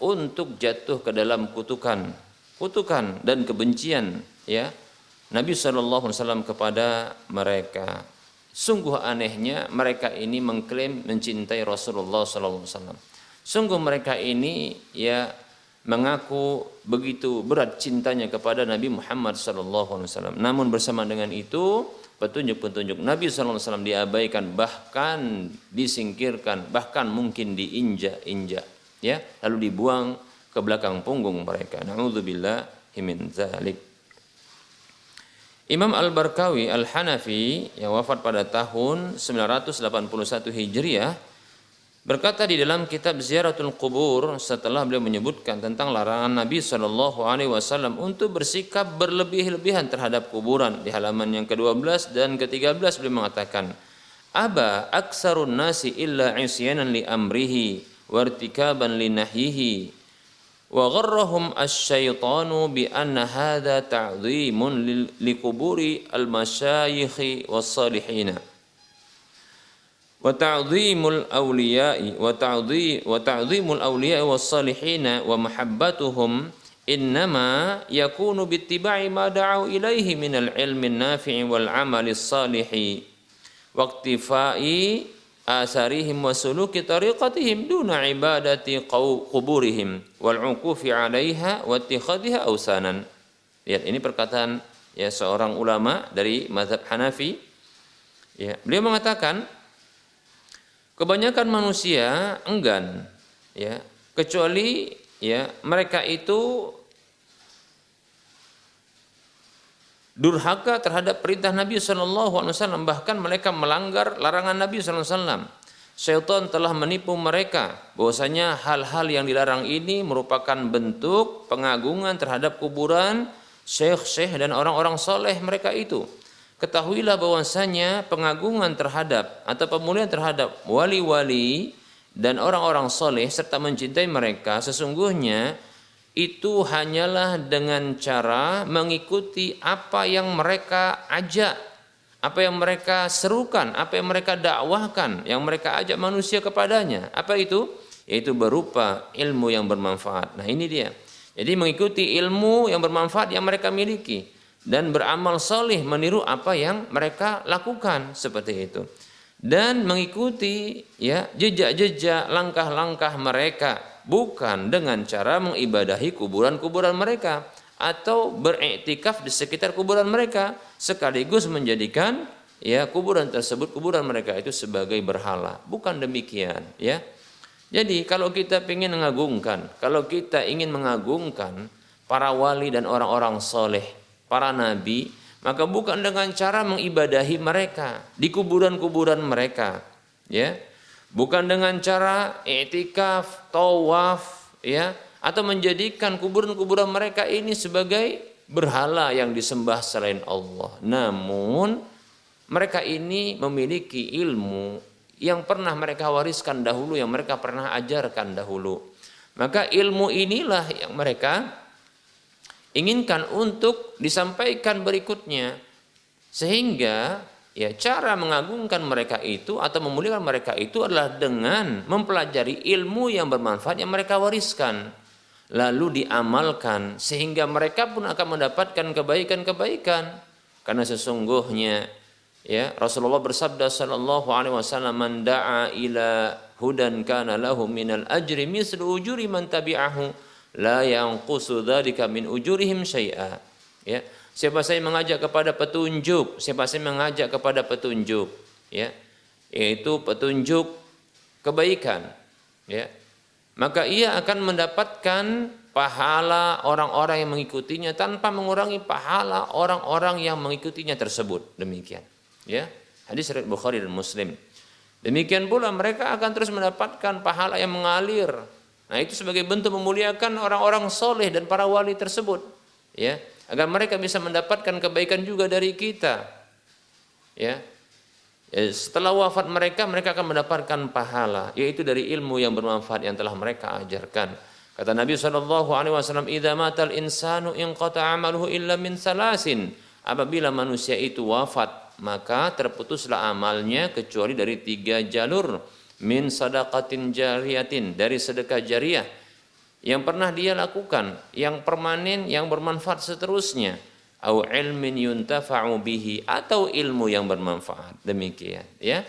untuk jatuh ke dalam kutukan kutukan dan kebencian ya Nabi Shallallahu Alaihi Wasallam kepada mereka. Sungguh anehnya mereka ini mengklaim mencintai Rasulullah Shallallahu Alaihi Wasallam. Sungguh mereka ini ya mengaku begitu berat cintanya kepada Nabi Muhammad wasallam. Namun bersama dengan itu petunjuk-petunjuk Nabi wasallam diabaikan bahkan disingkirkan bahkan mungkin diinjak-injak ya lalu dibuang ke belakang punggung mereka. Nauzubillah min zalik. Imam Al-Barkawi Al-Hanafi yang wafat pada tahun 981 Hijriah Berkata di dalam kitab Ziaratul Kubur setelah beliau menyebutkan tentang larangan Nabi Shallallahu Alaihi Wasallam untuk bersikap berlebih-lebihan terhadap kuburan. Di halaman yang ke-12 dan ke-13 beliau mengatakan Aba aksarun nasi illa isyanan li amrihi wartikaban li nahyihi wa gharrahum asyaitanu bi anna hadha ta'dhimun li kuburi al-masyayikhi was-salihina wa ta'dhimul awliya'i wa ta'dhi wa ta'dhimul awliya'i was salihina wa mahabbatuhum innama yakunu bittiba'i ma da'u ilaihi minal ilmi nafi'i wal amali salihi. Wa iktifai asarihim wa suluki tariqatihim duna ibadati quburihim wal uqufi 'alaiha wa ittikhadhiha awsanan. Lihat ini perkataan ya seorang ulama dari mazhab Hanafi. Ya beliau mengatakan Kebanyakan manusia enggan ya, kecuali ya mereka itu durhaka terhadap perintah Nabi Shallallahu Alaihi Wasallam. Bahkan mereka melanggar larangan Nabi Shallallahu Alaihi syaitan telah menipu mereka. Bahwasanya hal-hal yang dilarang ini merupakan bentuk pengagungan terhadap kuburan syekh-syekh dan orang-orang soleh mereka itu. Ketahuilah bahwasanya pengagungan terhadap atau pemulihan terhadap wali-wali dan orang-orang soleh serta mencintai mereka sesungguhnya itu hanyalah dengan cara mengikuti apa yang mereka ajak, apa yang mereka serukan, apa yang mereka dakwahkan, yang mereka ajak manusia kepadanya. Apa itu? Yaitu berupa ilmu yang bermanfaat. Nah, ini dia. Jadi mengikuti ilmu yang bermanfaat yang mereka miliki dan beramal soleh meniru apa yang mereka lakukan. Seperti itu. Dan mengikuti ya jejak-jejak langkah-langkah mereka. Bukan dengan cara mengibadahi kuburan-kuburan mereka. Atau beriktikaf di sekitar kuburan mereka. Sekaligus menjadikan ya kuburan tersebut kuburan mereka itu sebagai berhala. Bukan demikian ya. Jadi kalau kita ingin mengagungkan kalau kita ingin mengagungkan para wali dan orang-orang soleh para nabi maka bukan dengan cara mengibadahi mereka di kuburan-kuburan mereka ya. Bukan dengan cara etikaf tawaf ya atau menjadikan kuburan-kuburan mereka ini sebagai berhala yang disembah selain Allah. Namun mereka ini memiliki ilmu yang pernah mereka wariskan dahulu yang mereka pernah ajarkan dahulu. Maka ilmu inilah yang mereka inginkan untuk disampaikan berikutnya. Sehingga ya cara mengagungkan mereka itu atau memuliakan mereka itu adalah dengan mempelajari ilmu yang bermanfaat yang mereka wariskan. Lalu diamalkan sehingga mereka pun akan mendapatkan kebaikan-kebaikan. Karena sesungguhnya ya Rasulullah bersabda sallallahu alaihi wasallam man da'a ila hudan kana lahu minal ajri mislu ujuri man tabi'ahu la yanqusu dzalika min ujurihim syai'a. Ya. Siapa saya mengajak kepada petunjuk, siapa saya mengajak kepada petunjuk, ya, yaitu petunjuk kebaikan, ya, maka ia akan mendapatkan pahala orang-orang yang mengikutinya tanpa mengurangi pahala orang-orang yang mengikutinya tersebut. Demikian, ya. Hadis riwayat Bukhari dan Muslim. Demikian pula mereka akan terus mendapatkan pahala yang mengalir Nah itu sebagai bentuk memuliakan orang-orang soleh dan para wali tersebut, ya agar mereka bisa mendapatkan kebaikan juga dari kita, ya. ya setelah wafat mereka, mereka akan mendapatkan pahala, yaitu dari ilmu yang bermanfaat yang telah mereka ajarkan. Kata Nabi Shallallahu Alaihi Wasallam, "Ida matal insanu in amaluhu illa min salasin." Apabila manusia itu wafat, maka terputuslah amalnya kecuali dari tiga jalur min sadaqatin jariyatin dari sedekah jariah yang pernah dia lakukan yang permanen yang bermanfaat seterusnya. Au ilmin yuntafa'u bihi atau ilmu yang bermanfaat. Demikian ya.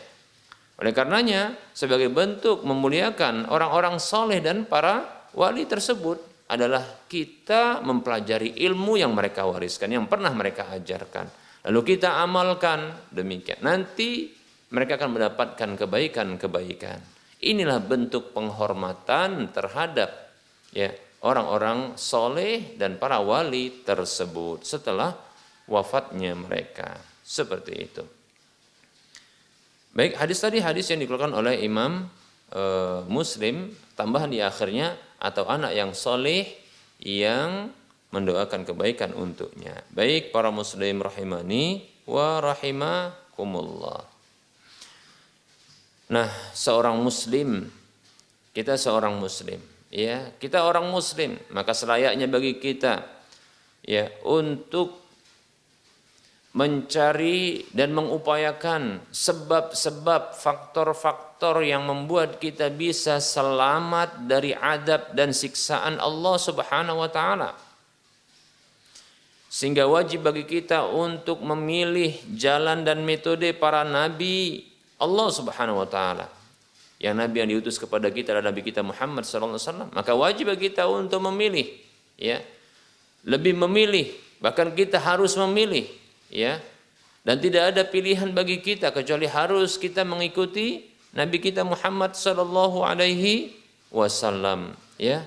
Oleh karenanya sebagai bentuk memuliakan orang-orang soleh dan para wali tersebut adalah kita mempelajari ilmu yang mereka wariskan yang pernah mereka ajarkan. Lalu kita amalkan demikian. Nanti mereka akan mendapatkan kebaikan-kebaikan. Inilah bentuk penghormatan terhadap ya orang-orang soleh dan para wali tersebut setelah wafatnya mereka. Seperti itu. Baik, hadis tadi hadis yang dikeluarkan oleh Imam e, Muslim, tambahan di akhirnya atau anak yang soleh yang mendoakan kebaikan untuknya. Baik para muslim rahimani wa rahimakumullah. Nah, seorang muslim, kita seorang muslim, ya, kita orang muslim, maka selayaknya bagi kita ya untuk mencari dan mengupayakan sebab-sebab faktor-faktor yang membuat kita bisa selamat dari adab dan siksaan Allah Subhanahu wa taala. Sehingga wajib bagi kita untuk memilih jalan dan metode para nabi Allah Subhanahu wa taala. Yang nabi yang diutus kepada kita adalah nabi kita Muhammad sallallahu alaihi wasallam, maka wajib bagi kita untuk memilih ya. Lebih memilih, bahkan kita harus memilih ya. Dan tidak ada pilihan bagi kita kecuali harus kita mengikuti nabi kita Muhammad sallallahu alaihi wasallam ya.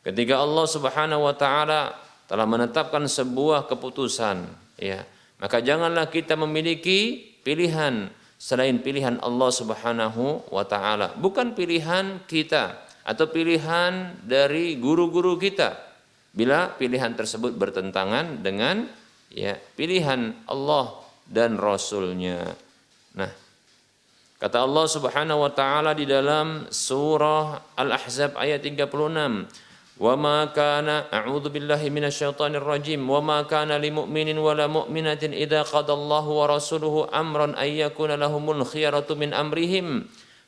Ketika Allah Subhanahu wa taala telah menetapkan sebuah keputusan ya, maka janganlah kita memiliki pilihan selain pilihan Allah Subhanahu wa taala, bukan pilihan kita atau pilihan dari guru-guru kita. Bila pilihan tersebut bertentangan dengan ya pilihan Allah dan Rasulnya. Nah, kata Allah Subhanahu wa taala di dalam surah Al-Ahzab ayat 36, وما كان أعوذ بالله من الشيطان الرجيم وما كان لمؤمن ولا مؤمنة إذا قضى الله ورسوله أمرا أن يكون لهم الخيرة من أمرهم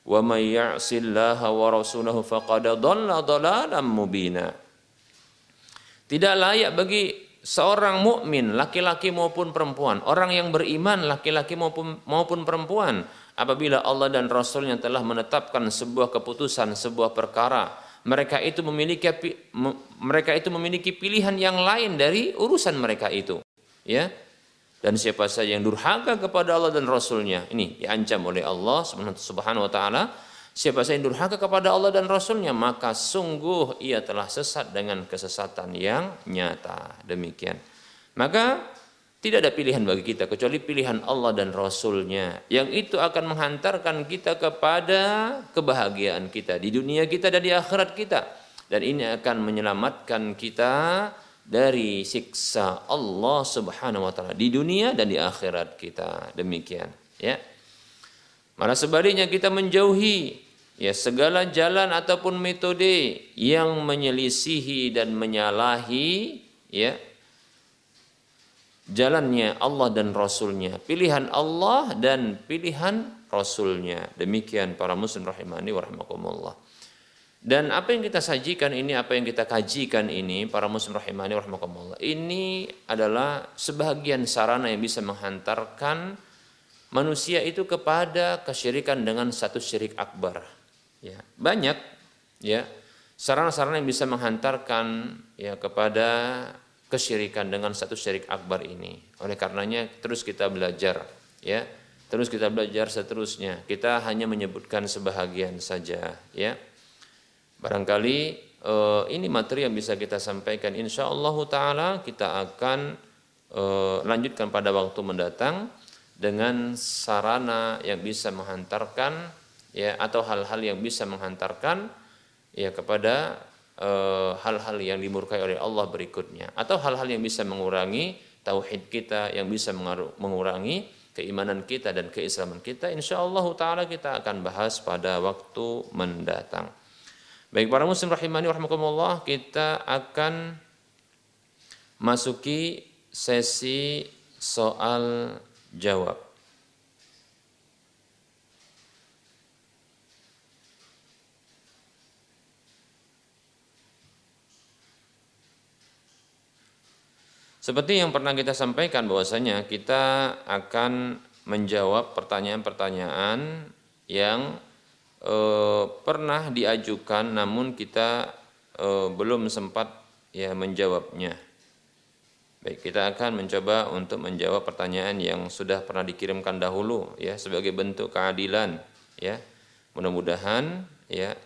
ومن يعص الله ورسوله فقد ضل ضلالا مبينا Tidak layak bagi seorang mukmin laki-laki maupun perempuan, orang yang beriman laki-laki maupun maupun perempuan apabila Allah dan Rasulnya telah menetapkan sebuah keputusan, sebuah perkara mereka itu memiliki mereka itu memiliki pilihan yang lain dari urusan mereka itu ya. Dan siapa saja yang durhaka kepada Allah dan Rasulnya ini diancam oleh Allah subhanahu wa taala. Siapa saja yang durhaka kepada Allah dan Rasulnya maka sungguh ia telah sesat dengan kesesatan yang nyata. Demikian. Maka tidak ada pilihan bagi kita kecuali pilihan Allah dan Rasulnya. Yang itu akan menghantarkan kita kepada kebahagiaan kita di dunia kita dan di akhirat kita. Dan ini akan menyelamatkan kita dari siksa Allah Subhanahu wa taala di dunia dan di akhirat kita. Demikian, ya. Malah sebaliknya kita menjauhi ya segala jalan ataupun metode yang menyelisihi dan menyalahi ya jalannya Allah dan Rasulnya, pilihan Allah dan pilihan Rasulnya. Demikian para muslim rahimani warahmatullah. Dan apa yang kita sajikan ini, apa yang kita kajikan ini, para muslim rahimani warahmatullah, ini adalah sebahagian sarana yang bisa menghantarkan manusia itu kepada kesyirikan dengan satu syirik akbar. Ya, banyak ya sarana-sarana yang bisa menghantarkan ya kepada kesyirikan dengan satu syirik akbar ini. Oleh karenanya terus kita belajar ya. Terus kita belajar seterusnya. Kita hanya menyebutkan sebahagian saja ya. Barangkali eh, ini materi yang bisa kita sampaikan insya Allah taala kita akan eh, lanjutkan pada waktu mendatang dengan sarana yang bisa menghantarkan ya atau hal-hal yang bisa menghantarkan ya kepada hal-hal yang dimurkai oleh Allah berikutnya. Atau hal-hal yang bisa mengurangi tauhid kita yang bisa mengurangi keimanan kita dan keislaman kita insya Allah taala kita akan bahas pada waktu mendatang. Baik para muslim rahimani rahmatullah kita akan masuki sesi soal jawab Seperti yang pernah kita sampaikan bahwasanya kita akan menjawab pertanyaan-pertanyaan yang e, pernah diajukan namun kita e, belum sempat ya menjawabnya. Baik, kita akan mencoba untuk menjawab pertanyaan yang sudah pernah dikirimkan dahulu ya sebagai bentuk keadilan ya. Mudah-mudahan ya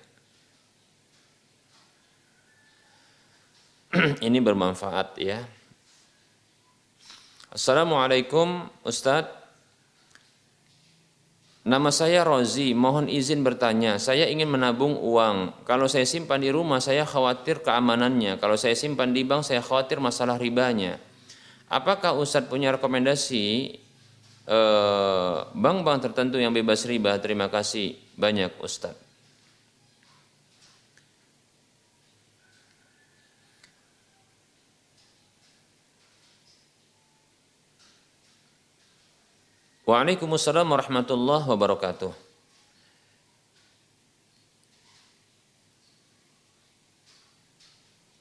ini bermanfaat ya Assalamualaikum Ustadz Nama saya Rozi, mohon izin bertanya. Saya ingin menabung uang. Kalau saya simpan di rumah, saya khawatir keamanannya. Kalau saya simpan di bank, saya khawatir masalah ribanya. Apakah Ustadz punya rekomendasi eh, bank-bank tertentu yang bebas riba? Terima kasih banyak Ustadz. Waalaikumsalam warahmatullahi wabarakatuh.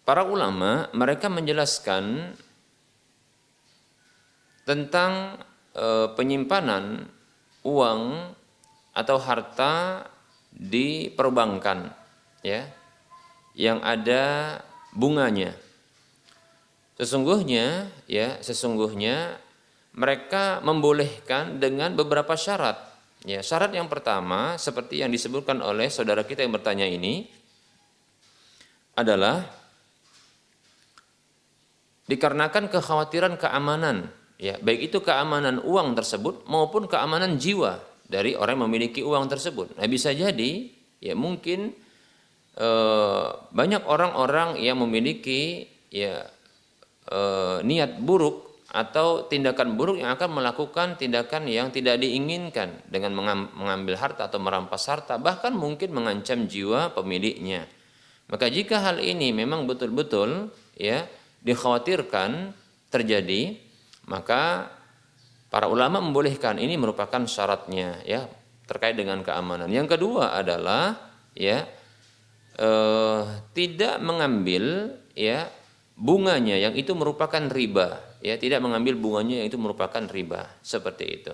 Para ulama mereka menjelaskan tentang e, penyimpanan uang atau harta di perbankan ya yang ada bunganya. Sesungguhnya ya sesungguhnya mereka membolehkan dengan beberapa syarat. Ya, syarat yang pertama seperti yang disebutkan oleh saudara kita yang bertanya ini adalah dikarenakan kekhawatiran keamanan, ya, baik itu keamanan uang tersebut maupun keamanan jiwa, dari orang yang memiliki uang tersebut. Nah, bisa jadi ya mungkin eh, banyak orang-orang yang memiliki ya eh, niat buruk atau tindakan buruk yang akan melakukan tindakan yang tidak diinginkan dengan mengambil harta atau merampas harta bahkan mungkin mengancam jiwa pemiliknya. Maka jika hal ini memang betul-betul ya dikhawatirkan terjadi, maka para ulama membolehkan ini merupakan syaratnya ya terkait dengan keamanan. Yang kedua adalah ya eh, tidak mengambil ya bunganya yang itu merupakan riba ya tidak mengambil bunganya yang itu merupakan riba seperti itu.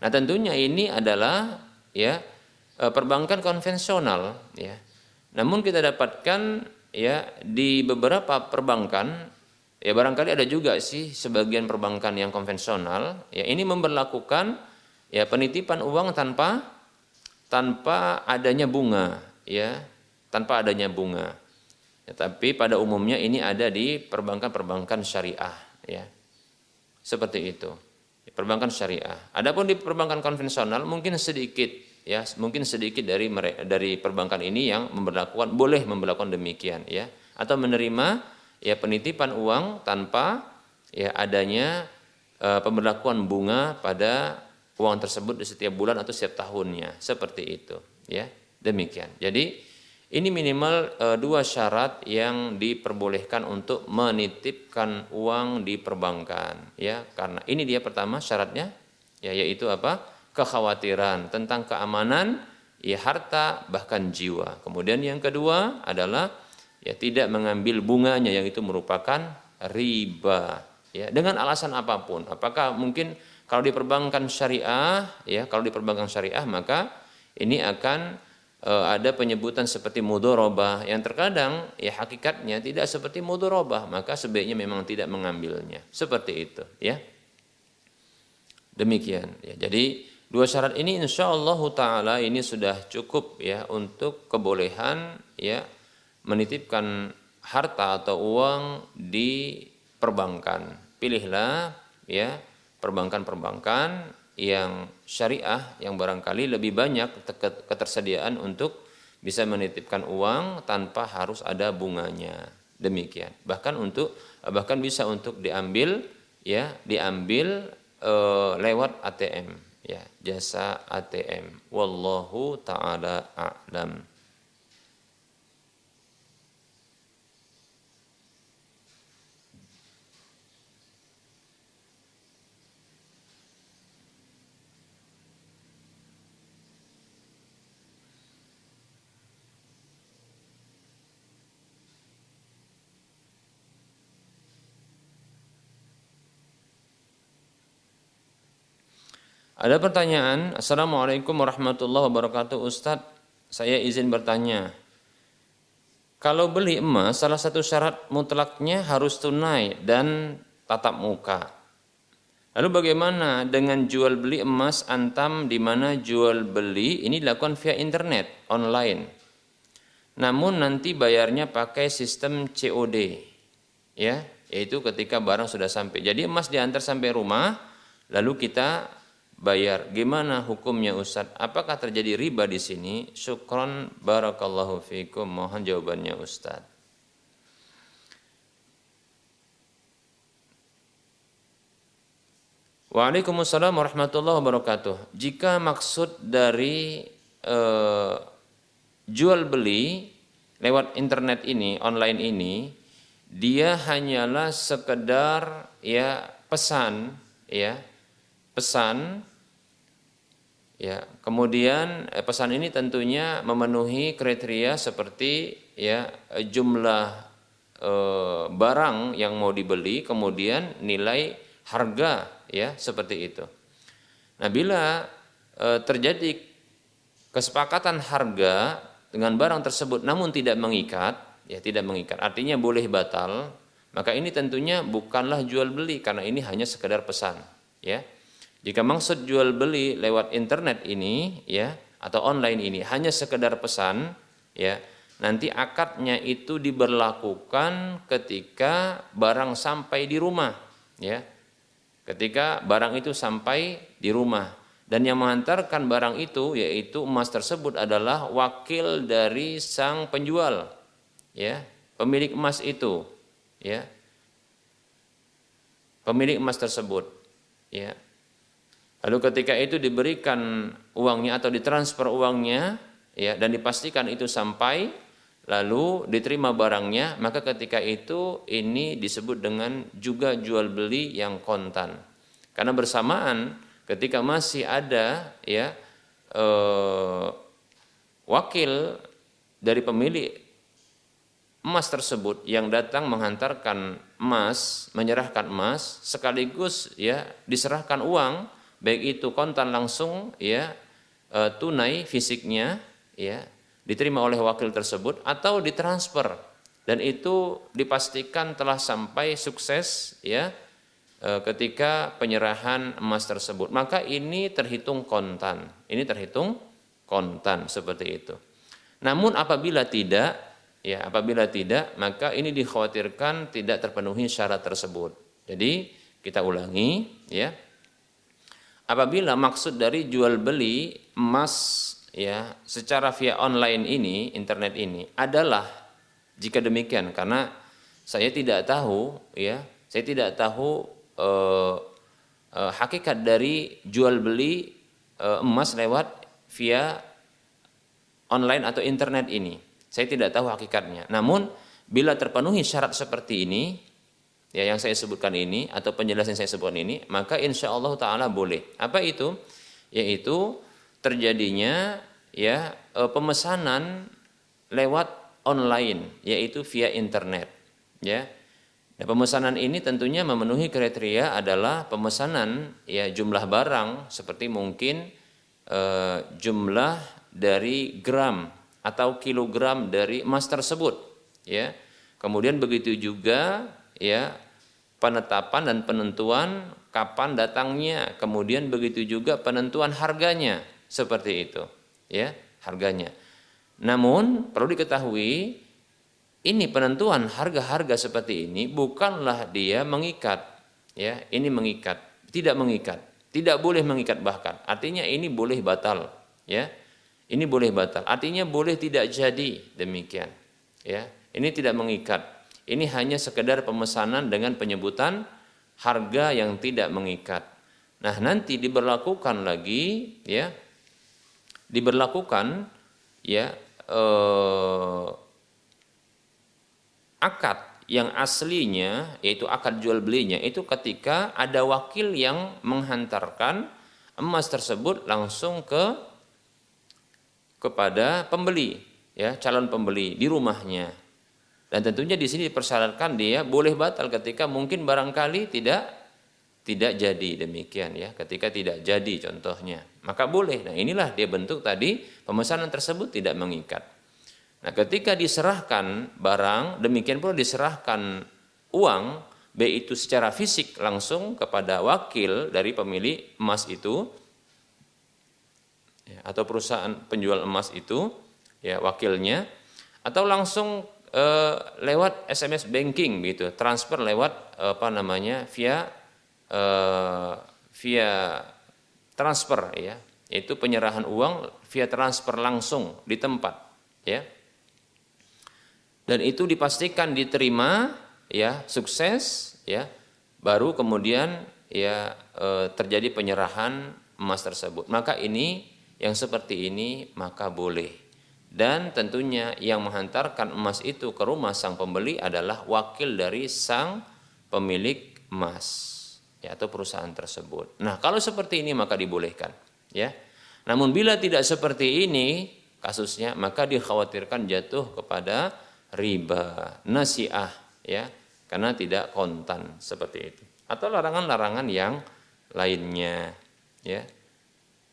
Nah, tentunya ini adalah ya eh, perbankan konvensional ya. Namun kita dapatkan ya di beberapa perbankan ya barangkali ada juga sih sebagian perbankan yang konvensional ya ini memperlakukan ya penitipan uang tanpa tanpa adanya bunga ya tanpa adanya bunga Ya, tapi pada umumnya ini ada di perbankan-perbankan syariah, ya. Seperti itu. Perbankan syariah. Adapun di perbankan konvensional mungkin sedikit ya, mungkin sedikit dari dari perbankan ini yang memperlakukan boleh memperlakukan demikian ya atau menerima ya penitipan uang tanpa ya adanya e, pemberlakuan bunga pada uang tersebut di setiap bulan atau setiap tahunnya seperti itu ya demikian jadi ini minimal e, dua syarat yang diperbolehkan untuk menitipkan uang di perbankan, ya. Karena ini dia pertama syaratnya, ya yaitu apa? Kekhawatiran tentang keamanan, ya harta bahkan jiwa. Kemudian yang kedua adalah ya tidak mengambil bunganya yang itu merupakan riba, ya dengan alasan apa pun. Apakah mungkin kalau di perbankan syariah, ya kalau di perbankan syariah maka ini akan ada penyebutan seperti mudorobah. Yang terkadang ya hakikatnya tidak seperti mudorobah. Maka sebaiknya memang tidak mengambilnya. Seperti itu ya. Demikian ya. Jadi dua syarat ini insya Allah taala ini sudah cukup ya untuk kebolehan ya menitipkan harta atau uang di perbankan. Pilihlah ya perbankan-perbankan yang syariah yang barangkali lebih banyak ketersediaan untuk bisa menitipkan uang tanpa harus ada bunganya. Demikian. Bahkan untuk bahkan bisa untuk diambil ya diambil e, lewat ATM ya jasa ATM wallahu taala a'lam Ada pertanyaan, Assalamualaikum warahmatullahi wabarakatuh Ustadz, saya izin bertanya. Kalau beli emas, salah satu syarat mutlaknya harus tunai dan tatap muka. Lalu bagaimana dengan jual beli emas antam di mana jual beli ini dilakukan via internet, online. Namun nanti bayarnya pakai sistem COD. Ya, yaitu ketika barang sudah sampai. Jadi emas diantar sampai rumah, lalu kita bayar. Gimana hukumnya Ustaz? Apakah terjadi riba di sini? Syukron barakallahu fikum. Mohon jawabannya Ustaz. Waalaikumsalam warahmatullahi wabarakatuh. Jika maksud dari eh, jual beli lewat internet ini, online ini, dia hanyalah sekedar ya pesan ya, pesan Ya, kemudian eh, pesan ini tentunya memenuhi kriteria seperti ya jumlah eh, barang yang mau dibeli, kemudian nilai harga ya seperti itu. Nah, bila eh, terjadi kesepakatan harga dengan barang tersebut namun tidak mengikat, ya tidak mengikat, artinya boleh batal, maka ini tentunya bukanlah jual beli karena ini hanya sekedar pesan, ya. Jika maksud jual beli lewat internet ini ya atau online ini hanya sekedar pesan ya, nanti akadnya itu diberlakukan ketika barang sampai di rumah ya. Ketika barang itu sampai di rumah. Dan yang mengantarkan barang itu yaitu emas tersebut adalah wakil dari sang penjual ya pemilik emas itu ya. Pemilik emas tersebut ya lalu ketika itu diberikan uangnya atau ditransfer uangnya ya dan dipastikan itu sampai lalu diterima barangnya maka ketika itu ini disebut dengan juga jual beli yang kontan. Karena bersamaan ketika masih ada ya eh, wakil dari pemilik emas tersebut yang datang menghantarkan emas, menyerahkan emas sekaligus ya diserahkan uang baik itu kontan langsung ya e, tunai fisiknya ya diterima oleh wakil tersebut atau ditransfer dan itu dipastikan telah sampai sukses ya E, ketika penyerahan emas tersebut. Maka ini terhitung kontan. Ini terhitung kontan seperti itu. Namun apabila tidak, ya apabila tidak, maka ini dikhawatirkan tidak terpenuhi syarat tersebut. Jadi kita ulangi, ya. Apabila maksud dari jual beli emas ya secara via online ini, internet ini adalah jika demikian karena saya tidak tahu ya, saya tidak tahu eh, eh, hakikat dari jual beli eh, emas lewat via online atau internet ini. Saya tidak tahu hakikatnya. Namun bila terpenuhi syarat seperti ini, ya yang saya sebutkan ini atau penjelasan yang saya sebutkan ini, maka insya Allah Taala boleh. Apa itu? Yaitu terjadinya ya eh, pemesanan lewat online, yaitu via internet. Ya, Nah, pemesanan ini tentunya memenuhi kriteria adalah pemesanan ya jumlah barang seperti mungkin eh, jumlah dari gram atau kilogram dari emas tersebut ya. Kemudian begitu juga ya penetapan dan penentuan kapan datangnya, kemudian begitu juga penentuan harganya seperti itu ya, harganya. Namun perlu diketahui ini penentuan harga-harga seperti ini bukanlah dia mengikat ya ini mengikat tidak mengikat tidak boleh mengikat bahkan. Artinya ini boleh batal ya ini boleh batal. Artinya boleh tidak jadi demikian ya ini tidak mengikat ini hanya sekedar pemesanan dengan penyebutan harga yang tidak mengikat. Nah nanti diberlakukan lagi ya. Diberlakukan ya eh, akad yang aslinya yaitu akad jual belinya itu ketika ada wakil yang menghantarkan emas tersebut langsung ke kepada pembeli ya calon pembeli di rumahnya dan tentunya di sini dipersyaratkan dia boleh batal ketika mungkin barangkali tidak tidak jadi. Demikian ya ketika tidak jadi contohnya. Maka boleh. Nah inilah dia bentuk tadi pemesanan tersebut tidak mengikat. Nah, ketika diserahkan barang, demikian pula diserahkan uang, baik itu secara fisik langsung kepada wakil dari pemilik emas itu, ya, atau perusahaan penjual emas itu, ya wakilnya, atau langsung e, lewat SMS banking gitu, transfer lewat apa namanya via e, via transfer ya, yaitu penyerahan uang via transfer langsung di tempat, ya. Dan itu dipastikan diterima ya sukses ya. Baru kemudian ya e, terjadi penyerahan emas tersebut. Maka ini yang seperti ini maka boleh dan tentunya yang menghantarkan emas itu ke rumah sang pembeli adalah wakil dari sang pemilik emas ya atau perusahaan tersebut. Nah, kalau seperti ini maka dibolehkan ya. Namun bila tidak seperti ini kasusnya maka dikhawatirkan jatuh kepada riba, nasiah ya, karena tidak kontan seperti itu. Atau larangan-larangan yang lainnya ya.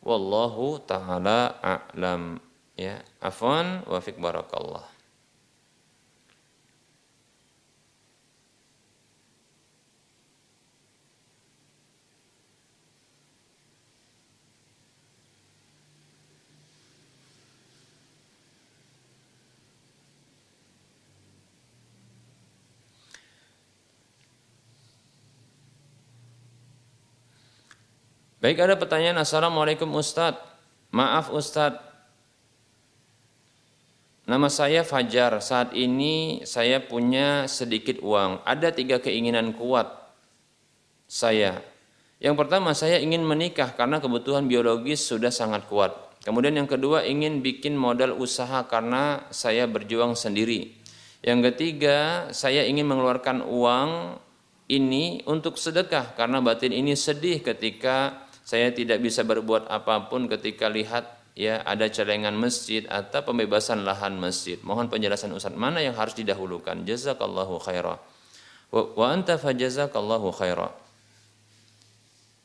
Wallahu taala a'lam Ya, afwan wa barakallah. Baik ada pertanyaan Assalamualaikum Ustadz Maaf Ustadz Nama saya Fajar. Saat ini saya punya sedikit uang. Ada tiga keinginan kuat Saya. Yang pertama saya ingin menikah Karena kebutuhan biologis sudah sangat kuat. Kemudian yang kedua ingin bikin modal usaha Karena saya berjuang sendiri. Yang ketiga saya ingin mengeluarkan uang ini untuk sedekah karena batin ini sedih ketika saya tidak bisa berbuat apa pun ketika lihat ya ada celengan masjid atau pembebasan lahan masjid. Mohon penjelasan Ustaz, mana yang harus didahulukan? Jazakallahu khairah. Wa, wa anta fajazakallahu khairah.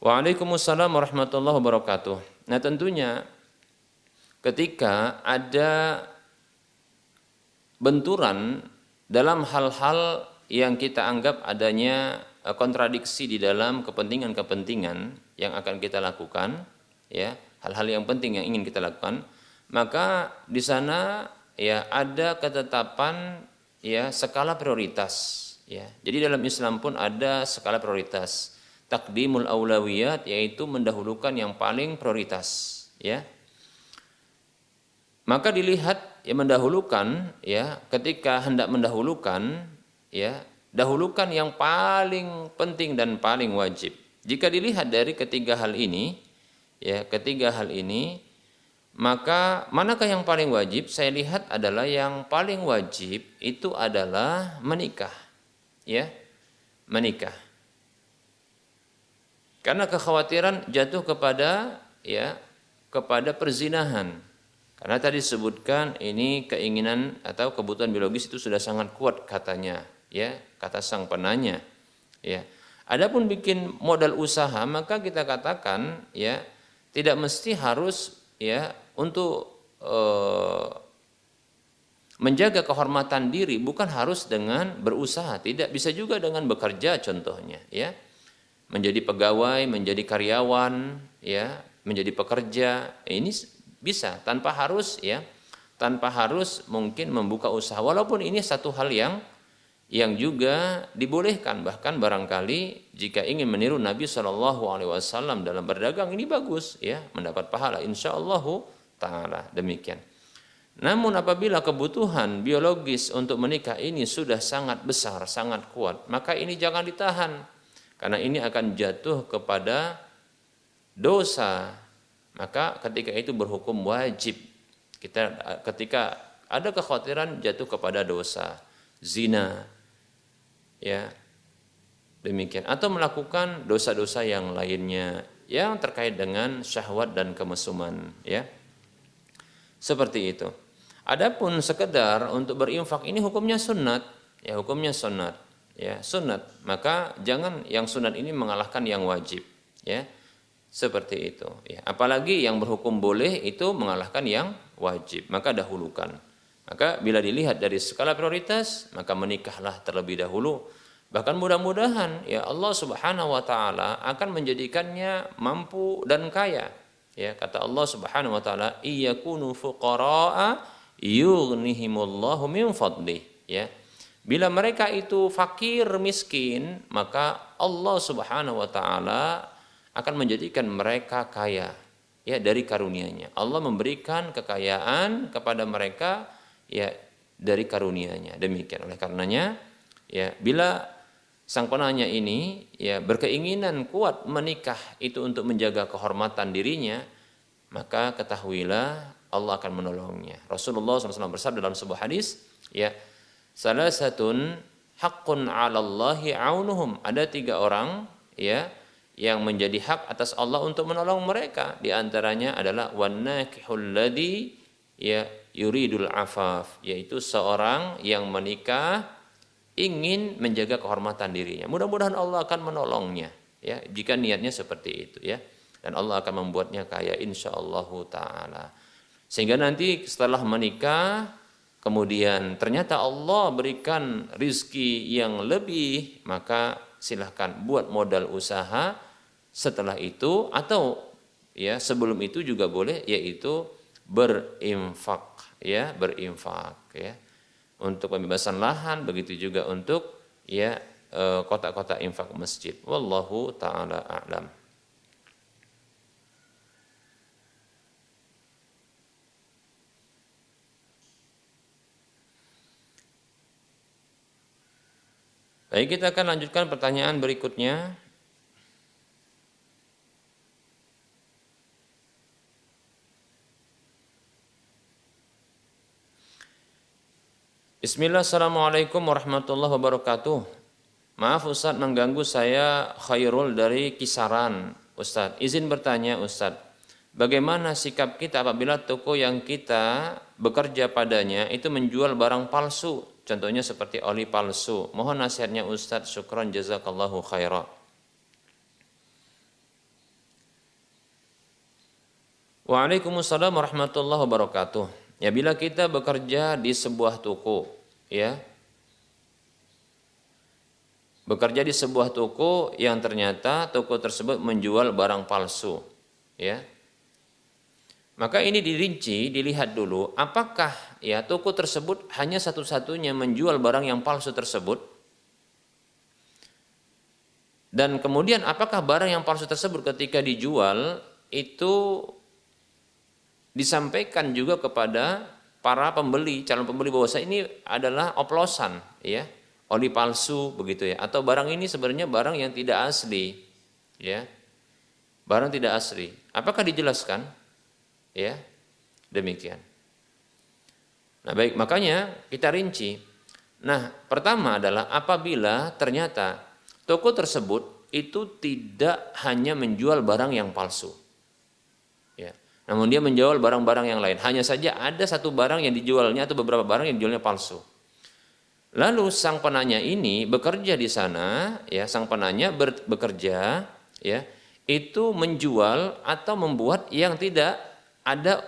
Waalaikumsalam warahmatullahi wabarakatuh. Nah tentunya ketika ada benturan dalam hal-hal yang kita anggap adanya eh, kontradiksi di dalam kepentingan-kepentingan yang akan kita lakukan, ya hal-hal yang penting yang ingin kita lakukan, maka di sana ya ada ketetapan ya skala prioritas. Ya, jadi dalam Islam pun ada skala prioritas. Takdimul aulawiyat yaitu mendahulukan yang paling prioritas. Ya, maka dilihat ya mendahulukan ya ketika hendak mendahulukan ya dahulukan yang paling penting dan paling wajib jika dilihat dari ketiga hal ini, ya, ketiga hal ini, maka manakah yang paling wajib? Saya lihat adalah yang paling wajib itu adalah menikah. Ya. Menikah. Karena kekhawatiran jatuh kepada ya, kepada perzinahan. Karena tadi disebutkan ini keinginan atau kebutuhan biologis itu sudah sangat kuat katanya, ya, kata sang penanya. Ya. Adapun bikin modal usaha maka kita katakan ya tidak mesti harus ya untuk e, menjaga kehormatan diri bukan harus dengan berusaha tidak bisa juga dengan bekerja contohnya ya. Menjadi pegawai menjadi karyawan ya menjadi pekerja ini bisa tanpa harus ya tanpa harus mungkin membuka usaha walaupun ini satu hal yang yang juga dibolehkan bahkan barangkali jika ingin meniru Nabi Shallallahu Alaihi Wasallam dalam berdagang ini bagus ya mendapat pahala insya Allah taala demikian. Namun apabila kebutuhan biologis untuk menikah ini sudah sangat besar, sangat kuat, maka ini jangan ditahan karena ini akan jatuh kepada dosa. Maka ketika itu berhukum wajib. Kita ketika ada kekhawatiran jatuh kepada dosa, zina, ya demikian. Atau melakukan dosa-dosa yang lainnya yang terkait dengan syahwat dan kemesuman ya. Seperti itu. Adapun sekedar untuk berinfak ini hukumnya sunat ya hukumnya sunat ya sunat. Maka jangan yang sunat ini mengalahkan yang wajib ya. Seperti itu ya. Apalagi yang berhukum boleh itu mengalahkan yang wajib maka dahulukan maka bila dilihat dari skala prioritas, maka menikahlah terlebih dahulu. Bahkan mudah-mudahan ya Allah Subhanahu wa taala akan menjadikannya mampu dan kaya. Ya, kata Allah Subhanahu wa taala, "Iyakunu fuqara'a yughnihimullahu min fadlih." Ya. Bila mereka itu fakir miskin, maka Allah Subhanahu wa taala akan menjadikan mereka kaya ya dari karunia-Nya. Allah memberikan kekayaan kepada mereka ya dari karunia-Nya. Demikian oleh karenanya ya bila sang penanya ini ya berkeinginan kuat menikah itu untuk menjaga kehormatan dirinya, maka ketahuilah Allah akan menolongnya. Rasulullah SAW bersabda dalam sebuah hadis, ya salah satun hakun 'alallahi aunuhum. Ada tiga orang ya yang menjadi hak atas Allah untuk menolong mereka. Di antaranya adalah wanakihul ladhi ya yuridul afaf yaitu seorang yang menikah ingin menjaga kehormatan dirinya. Mudah-mudahan Allah akan menolongnya ya jika niatnya seperti itu ya. Dan Allah akan membuatnya kaya insya Allah taala. Sehingga nanti setelah menikah kemudian ternyata Allah berikan rizki yang lebih maka silahkan buat modal usaha setelah itu atau ya sebelum itu juga boleh yaitu berinfak ya berinfak ya. Untuk pembebasan lahan begitu juga untuk ya eh, kotak-kotak infak masjid. Wallahu taala a'lam. Baik, kita akan lanjutkan pertanyaan berikutnya. Bismillah, Assalamualaikum warahmatullahi wabarakatuh. Maaf Ustadz mengganggu saya khairul dari kisaran Ustadz. Izin bertanya Ustadz, bagaimana sikap kita apabila toko yang kita bekerja padanya itu menjual barang palsu, contohnya seperti oli palsu. Mohon nasihatnya Ustadz, syukron jazakallahu khairah. Waalaikumsalam warahmatullahi wabarakatuh. Ya bila kita bekerja di sebuah toko, ya. Bekerja di sebuah toko yang ternyata toko tersebut menjual barang palsu, ya. Maka ini dirinci, dilihat dulu apakah ya toko tersebut hanya satu-satunya menjual barang yang palsu tersebut dan kemudian apakah barang yang palsu tersebut ketika dijual itu disampaikan juga kepada para pembeli, calon pembeli bahwa ini adalah oplosan, ya, oli palsu begitu ya, atau barang ini sebenarnya barang yang tidak asli, ya, barang tidak asli. Apakah dijelaskan? Ya, demikian. Nah baik, makanya kita rinci. Nah pertama adalah apabila ternyata toko tersebut itu tidak hanya menjual barang yang palsu, namun dia menjual barang-barang yang lain. Hanya saja ada satu barang yang dijualnya atau beberapa barang yang dijualnya palsu. Lalu sang penanya ini bekerja di sana, ya sang penanya ber, bekerja, ya itu menjual atau membuat yang tidak ada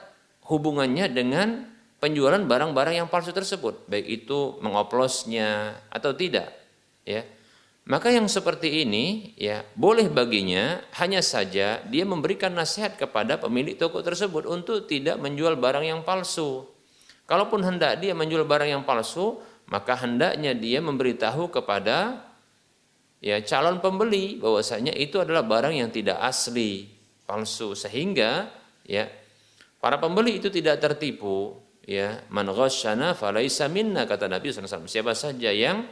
hubungannya dengan penjualan barang-barang yang palsu tersebut, baik itu mengoplosnya atau tidak, ya. Maka yang seperti ini ya boleh baginya hanya saja dia memberikan nasihat kepada pemilik toko tersebut untuk tidak menjual barang yang palsu. Kalaupun hendak dia menjual barang yang palsu, maka hendaknya dia memberitahu kepada ya calon pembeli bahwasanya itu adalah barang yang tidak asli, palsu sehingga ya para pembeli itu tidak tertipu ya man ghasyana falaisa minna kata Nabi SAW siapa saja yang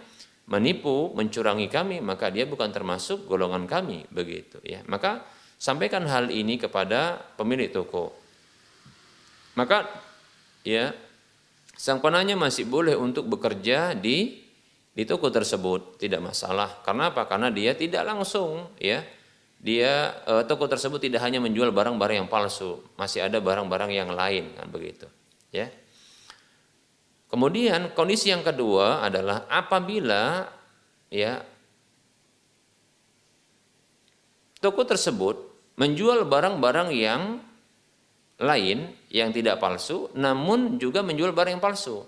menipu, mencurangi kami, maka dia bukan termasuk golongan kami, begitu ya. Maka sampaikan hal ini kepada pemilik toko. Maka ya sang penanya masih boleh untuk bekerja di di toko tersebut, tidak masalah. Karena apa? Karena dia tidak langsung ya. Dia eh, toko tersebut tidak hanya menjual barang-barang yang palsu, masih ada barang-barang yang lain kan begitu. Ya. Kemudian kondisi yang kedua adalah apabila ya toko tersebut menjual barang-barang yang lain yang tidak palsu namun juga menjual barang yang palsu.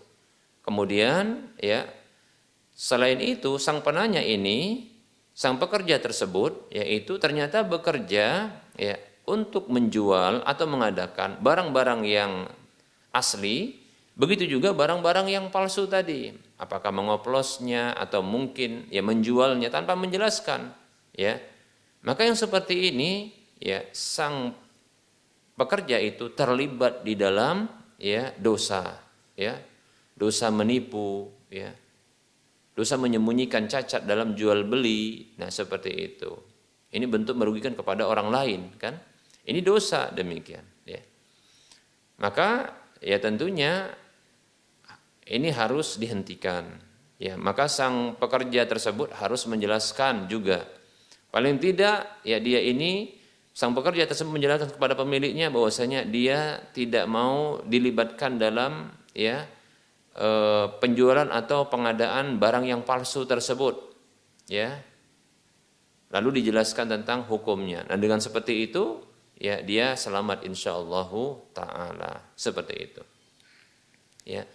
Kemudian ya selain itu sang penanya ini sang pekerja tersebut yaitu ternyata bekerja ya untuk menjual atau mengadakan barang-barang yang asli Begitu juga barang-barang yang palsu tadi, apakah mengoplosnya atau mungkin ya menjualnya tanpa menjelaskan, ya. Maka yang seperti ini ya sang pekerja itu terlibat di dalam ya dosa, ya. Dosa menipu, ya. Dosa menyembunyikan cacat dalam jual beli. Nah, seperti itu. Ini bentuk merugikan kepada orang lain, kan? Ini dosa demikian, ya. Maka ya tentunya ini harus dihentikan. Ya, maka sang pekerja tersebut harus menjelaskan juga. Paling tidak ya dia ini sang pekerja tersebut menjelaskan kepada pemiliknya bahwasanya dia tidak mau dilibatkan dalam ya e, penjualan atau pengadaan barang yang palsu tersebut. Ya. Lalu dijelaskan tentang hukumnya. Nah, dengan seperti itu ya dia selamat insyaallah taala. Seperti itu. Ya.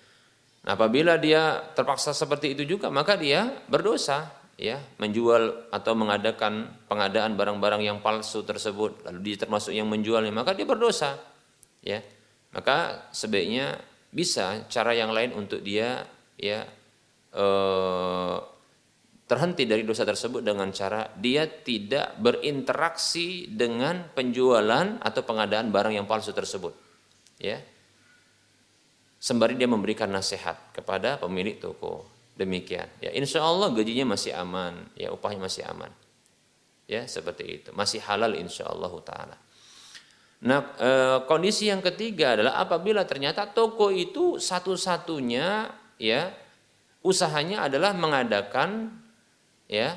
Nah, apabila dia terpaksa seperti itu juga, maka dia berdosa, ya, menjual atau mengadakan pengadaan barang-barang yang palsu tersebut, lalu dia termasuk yang menjualnya, maka dia berdosa, ya. Maka sebaiknya bisa cara yang lain untuk dia, ya, eh, terhenti dari dosa tersebut dengan cara dia tidak berinteraksi dengan penjualan atau pengadaan barang yang palsu tersebut, ya sembari dia memberikan nasihat kepada pemilik toko Demikian. Ya, insya Allah gajinya masih aman, ya upahnya masih aman. Ya, seperti itu. Masih halal insya Allah taala. Nah, e, kondisi yang ketiga adalah apabila ternyata toko itu satu-satunya ya usahanya adalah mengadakan ya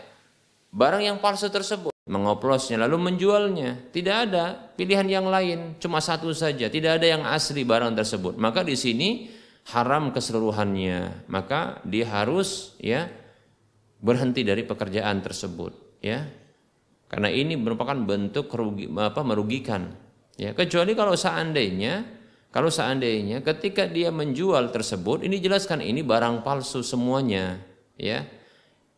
barang yang palsu tersebut, mengoplosnya lalu menjualnya. Tidak ada pilihan yang lain, cuma satu saja, tidak ada yang asli barang tersebut. Maka di sini haram keseluruhannya. Maka dia harus ya berhenti dari pekerjaan tersebut, ya. Karena ini merupakan bentuk kerugi, apa merugikan. Ya, kecuali kalau seandainya kalau seandainya ketika dia menjual tersebut ini jelaskan ini barang palsu semuanya, ya.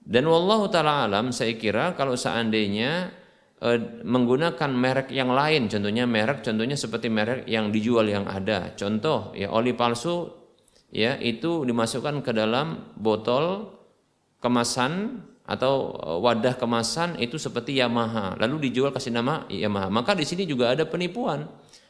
Dan wallahu taala alam saya kira kalau seandainya e, menggunakan merek yang lain, contohnya merek contohnya seperti merek yang dijual yang ada. Contoh ya oli palsu ya itu dimasukkan ke dalam botol kemasan atau e, wadah kemasan itu seperti Yamaha. Lalu dijual kasih nama Yamaha. Maka di sini juga ada penipuan.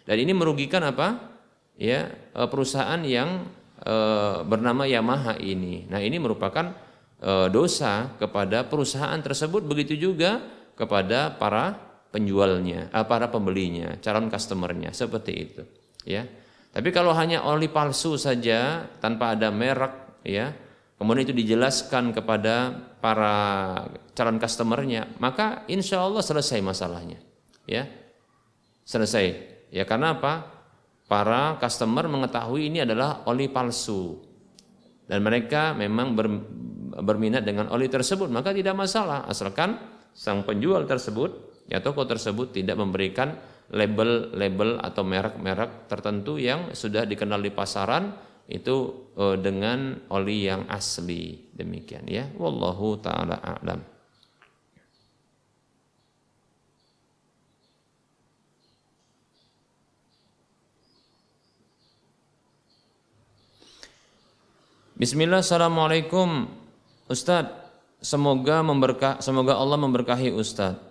Dan ini merugikan apa? Ya e, perusahaan yang e, bernama Yamaha ini. Nah ini merupakan e, dosa kepada perusahaan tersebut begitu juga kepada para penjualnya, eh, para pembelinya, calon customernya seperti itu, ya. Tapi kalau hanya oli palsu saja tanpa ada merek, ya, kemudian itu dijelaskan kepada para calon customernya, maka insya Allah selesai masalahnya, ya, selesai, ya karena apa? Para customer mengetahui ini adalah oli palsu dan mereka memang ber, berminat dengan oli tersebut maka tidak masalah. Asalkan sang penjual tersebut ya toko tersebut tidak memberikan label-label atau merek-merek tertentu yang sudah dikenal di pasaran itu eh, dengan oli yang asli. Demikian ya. Wallahu taala a'lam. Bismillah, Assalamualaikum Ustadz, semoga memberkah, semoga Allah memberkahi Ustadz.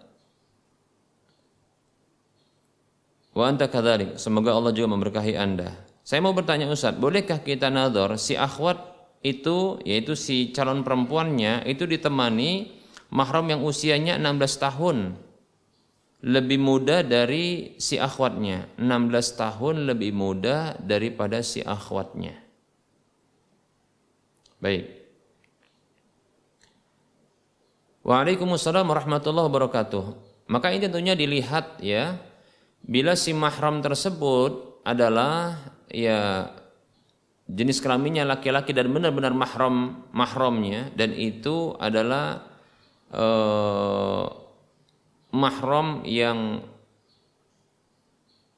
Wa anta kadhalik. Semoga Allah juga memberkahi Anda. Saya mau bertanya Ustadz, bolehkah kita nador si akhwat itu yaitu si calon perempuannya itu ditemani mahram yang usianya 16 tahun lebih muda dari si akhwatnya 16 tahun lebih muda daripada si akhwatnya baik Waalaikumsalam warahmatullahi wabarakatuh. Maka ini tentunya dilihat ya, bila si mahram tersebut adalah ya jenis kelaminnya laki-laki dan benar-benar mahram mahramnya dan itu adalah eh, mahram yang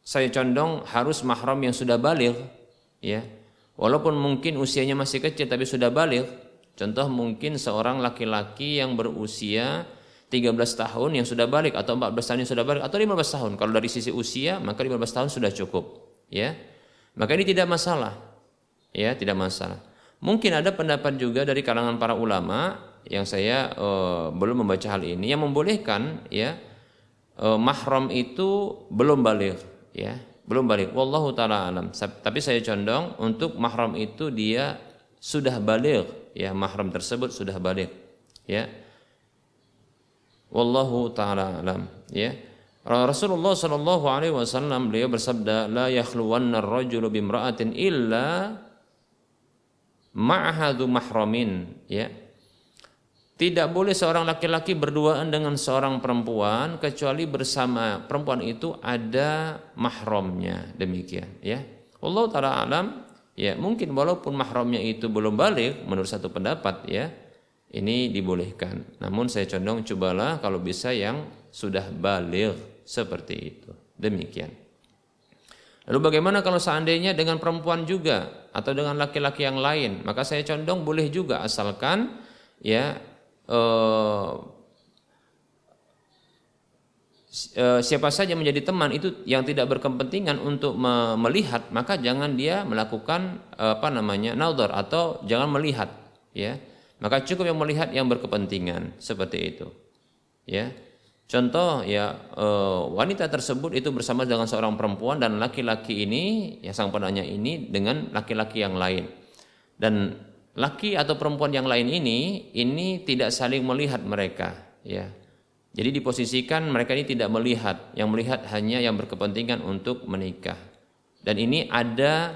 saya condong harus mahram yang sudah balik ya walaupun mungkin usianya masih kecil tapi sudah balik Contoh mungkin seorang laki-laki yang berusia 13 tahun yang sudah balik atau 14 tahun yang sudah balik atau 15 tahun. Kalau dari sisi usia maka 15 tahun sudah cukup, ya. Maka ini tidak masalah. Ya, tidak masalah. Mungkin ada pendapat juga dari kalangan para ulama yang saya uh, belum membaca hal ini yang membolehkan ya uh, mahram itu belum balik, ya. Belum balik. Wallahu taala alam. Tapi saya condong untuk mahram itu dia sudah balik ya mahram tersebut sudah balik. Ya. Wallahu taala alam. Ya. Rasulullah Shallallahu Alaihi Wasallam beliau bersabda, لا yakhluwanna ar-rajulu bimra'atin illa ma'hadu mahramin. Ya, tidak boleh seorang laki-laki berduaan dengan seorang perempuan kecuali bersama perempuan itu ada mahramnya. Demikian, ya. Allah taala alam ya mungkin walaupun mahramnya itu belum balik menurut satu pendapat ya ini dibolehkan. Namun saya condong cobalah kalau bisa yang sudah balik seperti itu. Demikian. Lalu bagaimana kalau seandainya dengan perempuan juga atau dengan laki-laki yang lain? Maka saya condong boleh juga asalkan ya eh, siapa saja menjadi teman itu yang tidak berkepentingan untuk melihat maka jangan dia melakukan apa namanya naudar atau jangan melihat ya. Maka cukup yang melihat yang berkepentingan seperti itu ya. Contoh ya eh, wanita tersebut itu bersama dengan seorang perempuan dan laki-laki ini ya sang penanya ini dengan laki-laki yang lain. Dan laki atau perempuan yang lain ini ini tidak saling melihat mereka ya jadi diposisikan mereka ini tidak melihat yang melihat hanya yang berkepentingan untuk menikah dan ini ada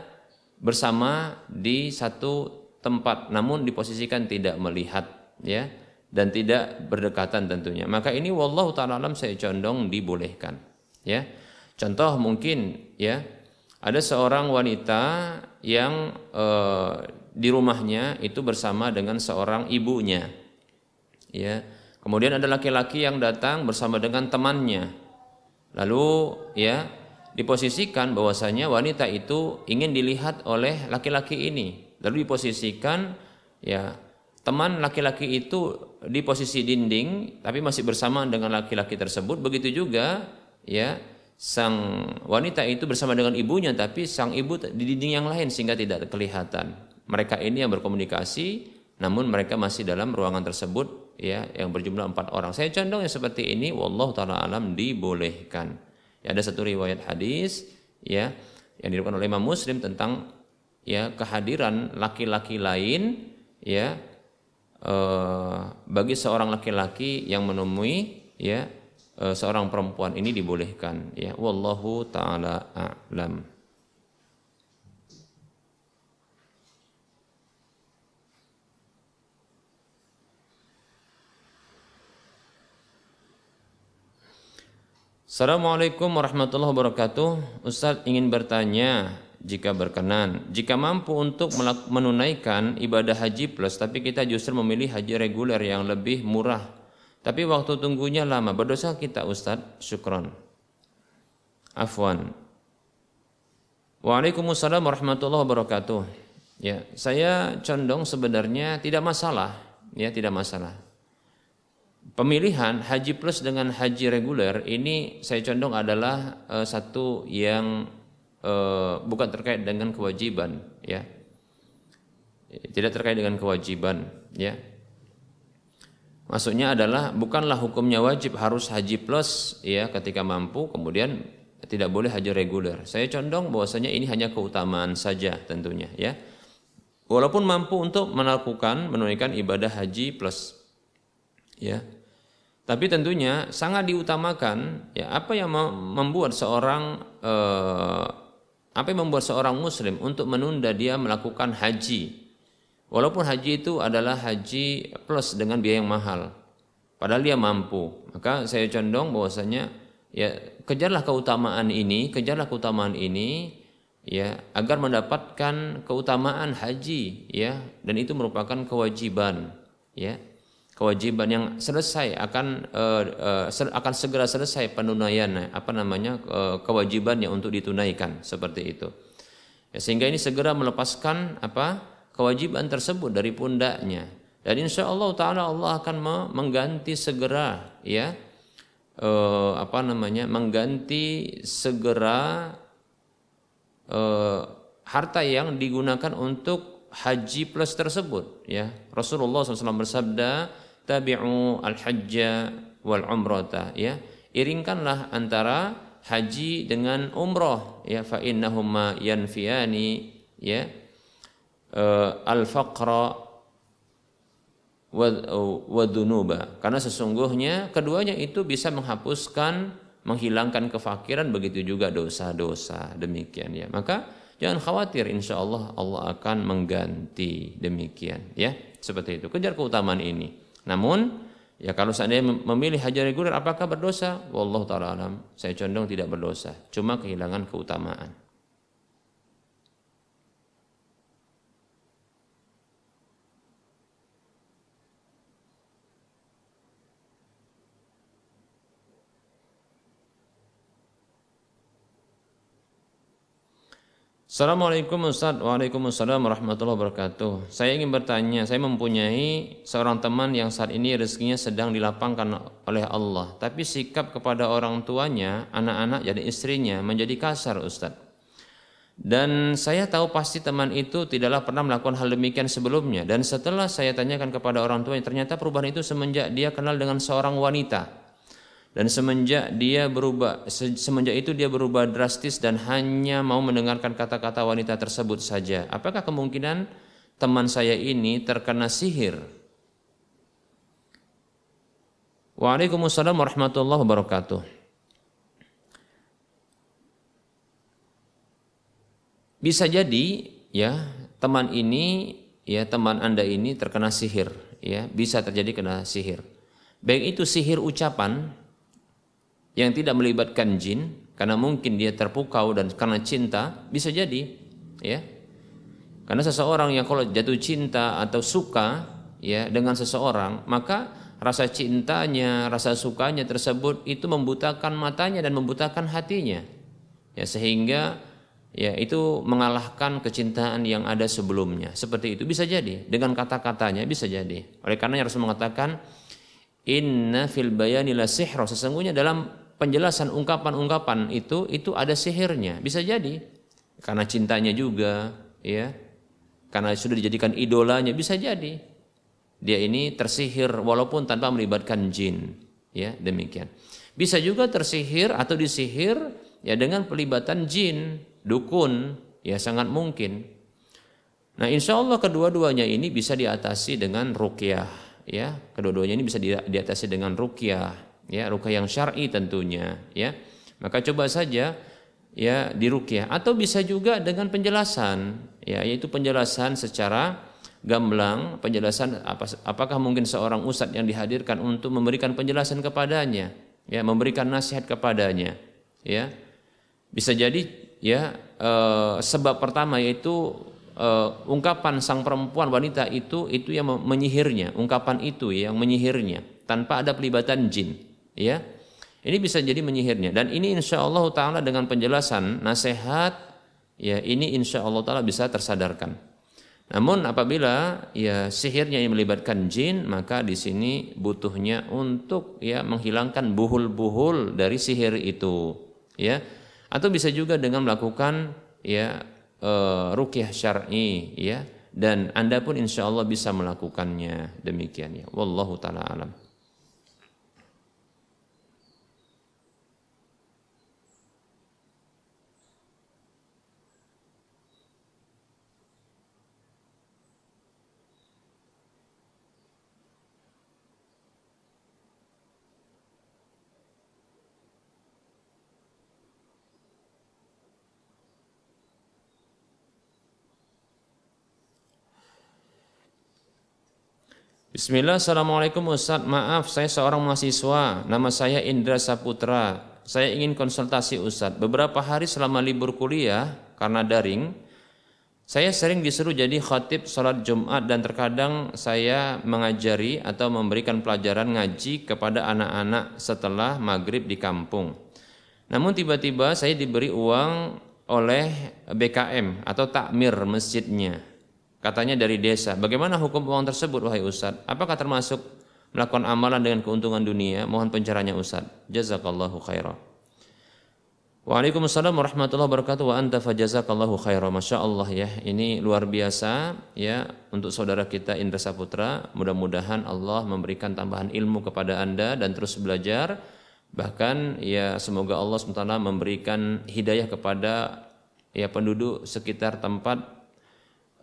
bersama di satu tempat namun diposisikan tidak melihat ya dan tidak berdekatan tentunya. Maka ini wallahu taala alam saya condong dibolehkan. Ya. Contoh mungkin ya ada seorang wanita yang e, di rumahnya itu bersama dengan seorang ibunya. Ya. Kemudian ada laki-laki yang datang bersama dengan temannya. Lalu ya diposisikan bahwasanya wanita itu ingin dilihat oleh laki-laki ini. Lalu diposisikan ya teman laki-laki itu di posisi dinding tapi masih bersama dengan laki-laki tersebut begitu juga ya sang wanita itu bersama dengan ibunya tapi sang ibu di dinding yang lain sehingga tidak kelihatan mereka ini yang berkomunikasi namun mereka masih dalam ruangan tersebut ya yang berjumlah empat orang. Saya condong yang seperti ini wallahu taala alam dibolehkan. Ya ada satu riwayat hadis ya yang diriwayatkan oleh Imam Muslim tentang ya kehadiran laki-laki lain ya Eh, bagi seorang laki-laki yang menemui ya eh, seorang perempuan ini dibolehkan ya wallahu taala a'lam Assalamualaikum warahmatullahi wabarakatuh Ustadz ingin bertanya jika berkenan. Jika mampu untuk menunaikan ibadah haji plus tapi kita justru memilih haji reguler yang lebih murah. Tapi waktu tunggunya lama. Berdosa kita Ustadz? Syukron. Afwan. Waalaikumsalam warahmatullahi wabarakatuh. Ya, saya condong sebenarnya tidak masalah, ya tidak masalah. Pemilihan haji plus dengan haji reguler ini saya condong adalah uh, satu yang uh, bukan terkait dengan kewajiban ya. Tidak terkait dengan kewajiban ya. Maksudnya adalah bukanlah hukumnya wajib harus haji plus ya ketika mampu kemudian tidak boleh haji reguler. Saya condong bahwasanya ini hanya keutamaan saja tentunya ya. Walaupun mampu untuk melakukan menunaikan ibadah haji plus ya tapi tentunya sangat diutamakan ya apa yang membuat seorang eh, apa yang membuat seorang muslim untuk menunda dia melakukan haji? Walaupun haji itu adalah haji plus dengan biaya yang mahal. Padahal dia mampu. Maka saya condong bahwasanya ya kejarlah keutamaan ini, kejarlah keutamaan ini ya agar mendapatkan keutamaan haji ya dan itu merupakan kewajiban ya kewajiban yang selesai akan uh, uh, akan segera selesai penunaian apa namanya uh, kewajibannya untuk ditunaikan seperti itu. Ya, sehingga ini segera melepaskan apa kewajiban tersebut dari pundaknya. Dan insya Allah taala Allah akan mengganti segera ya uh, apa namanya mengganti segera uh, harta yang digunakan untuk haji plus tersebut ya. Rasulullah SAW bersabda tabi'u al-hajja wal umrata ya. Iringkanlah antara haji dengan umroh ya. Fa innahuma yanfiyani ya. Uh, al-faqra wa dunuba karena sesungguhnya keduanya itu bisa menghapuskan menghilangkan kefakiran begitu juga dosa-dosa demikian ya. Maka jangan khawatir insya Allah Allah akan mengganti demikian ya. Seperti itu. Kejar keutamaan ini namun ya kalau seandainya memilih haji reguler apakah berdosa? Wallahu taala alam. Saya condong tidak berdosa, cuma kehilangan keutamaan. Assalamualaikum Ustaz. Waalaikumsalam warahmatullahi wabarakatuh. Saya ingin bertanya Saya mempunyai seorang teman yang saat ini rezekinya sedang dilapangkan oleh Allah. Tapi sikap kepada orang tuanya Anak-anak jadi istrinya menjadi kasar Ustaz. Dan saya tahu pasti teman itu tidaklah pernah melakukan hal demikian sebelumnya. Dan setelah saya tanyakan kepada orang tuanya Ternyata perubahan itu semenjak dia kenal dengan seorang wanita dan semenjak dia berubah semenjak itu dia berubah drastis dan hanya mau mendengarkan kata-kata wanita tersebut saja apakah kemungkinan teman saya ini terkena sihir. Waalaikumsalam warahmatullahi wabarakatuh. Bisa jadi ya teman ini ya teman Anda ini terkena sihir ya bisa terjadi kena sihir. Baik itu sihir ucapan yang tidak melibatkan jin karena mungkin dia terpukau dan karena cinta bisa jadi ya. Karena seseorang yang kalau jatuh cinta atau suka ya dengan seseorang maka rasa cintanya, rasa sukanya tersebut itu membutakan matanya dan membutakan hatinya. Ya sehingga ya itu mengalahkan kecintaan yang ada sebelumnya. Seperti itu bisa jadi dengan kata-katanya bisa jadi. Oleh karena harus mengatakan inna fil bayani la sesungguhnya dalam penjelasan ungkapan-ungkapan itu itu ada sihirnya. Bisa jadi karena cintanya juga ya. Karena sudah dijadikan idolanya bisa jadi. Dia ini tersihir walaupun tanpa melibatkan jin. Ya, demikian. Bisa juga tersihir atau disihir ya dengan pelibatan jin dukun, ya sangat mungkin. Nah, insya Allah kedua-duanya ini bisa diatasi dengan rukyah, ya. Kedua-duanya ini bisa diatasi dengan rukyah, ya, rukyah yang syar'i tentunya, ya. Maka coba saja ya di rukyah atau bisa juga dengan penjelasan, ya, yaitu penjelasan secara gamblang, penjelasan apa, apakah mungkin seorang ustadz yang dihadirkan untuk memberikan penjelasan kepadanya, ya, memberikan nasihat kepadanya, ya. Bisa jadi ya eh, sebab pertama yaitu eh, ungkapan sang perempuan wanita itu itu yang menyihirnya ungkapan itu yang menyihirnya tanpa ada pelibatan jin ya. Ini bisa jadi menyihirnya. Dan ini insya Allah taala dengan penjelasan nasihat ya ini insya Allah taala bisa tersadarkan. Namun apabila ya sihirnya yang melibatkan jin maka di sini butuhnya untuk ya menghilangkan buhul-buhul dari sihir itu ya. Atau bisa juga dengan melakukan ya e, rukyah syar'i ya. Dan Anda pun insya Allah bisa melakukannya. Demikian ya. Wallahu taala alam Bismillah, Assalamualaikum Ustaz. Maaf, saya seorang mahasiswa. Nama saya Indra Saputra. Saya ingin konsultasi Ustaz. Beberapa hari selama libur kuliah, karena daring, saya sering disuruh jadi khatib sholat Jumat dan terkadang saya mengajari atau memberikan pelajaran ngaji kepada anak-anak setelah maghrib di kampung. Namun tiba-tiba saya diberi uang oleh BKM atau takmir masjidnya Katanya dari desa. Bagaimana hukum uang tersebut wahai Ustaz? Apakah termasuk melakukan amalan dengan keuntungan dunia? Mohon pencerahannya Ustaz. Jazakallahu khairan. Waalaikumsalam warahmatullahi wabarakatuh wa anta fajazakallahu khairan. Masya Allah ya, ini luar biasa ya untuk saudara kita Indra Saputra. Mudah-mudahan Allah memberikan tambahan ilmu kepada anda dan terus belajar. Bahkan ya semoga Allah SWT memberikan hidayah kepada ya penduduk sekitar tempat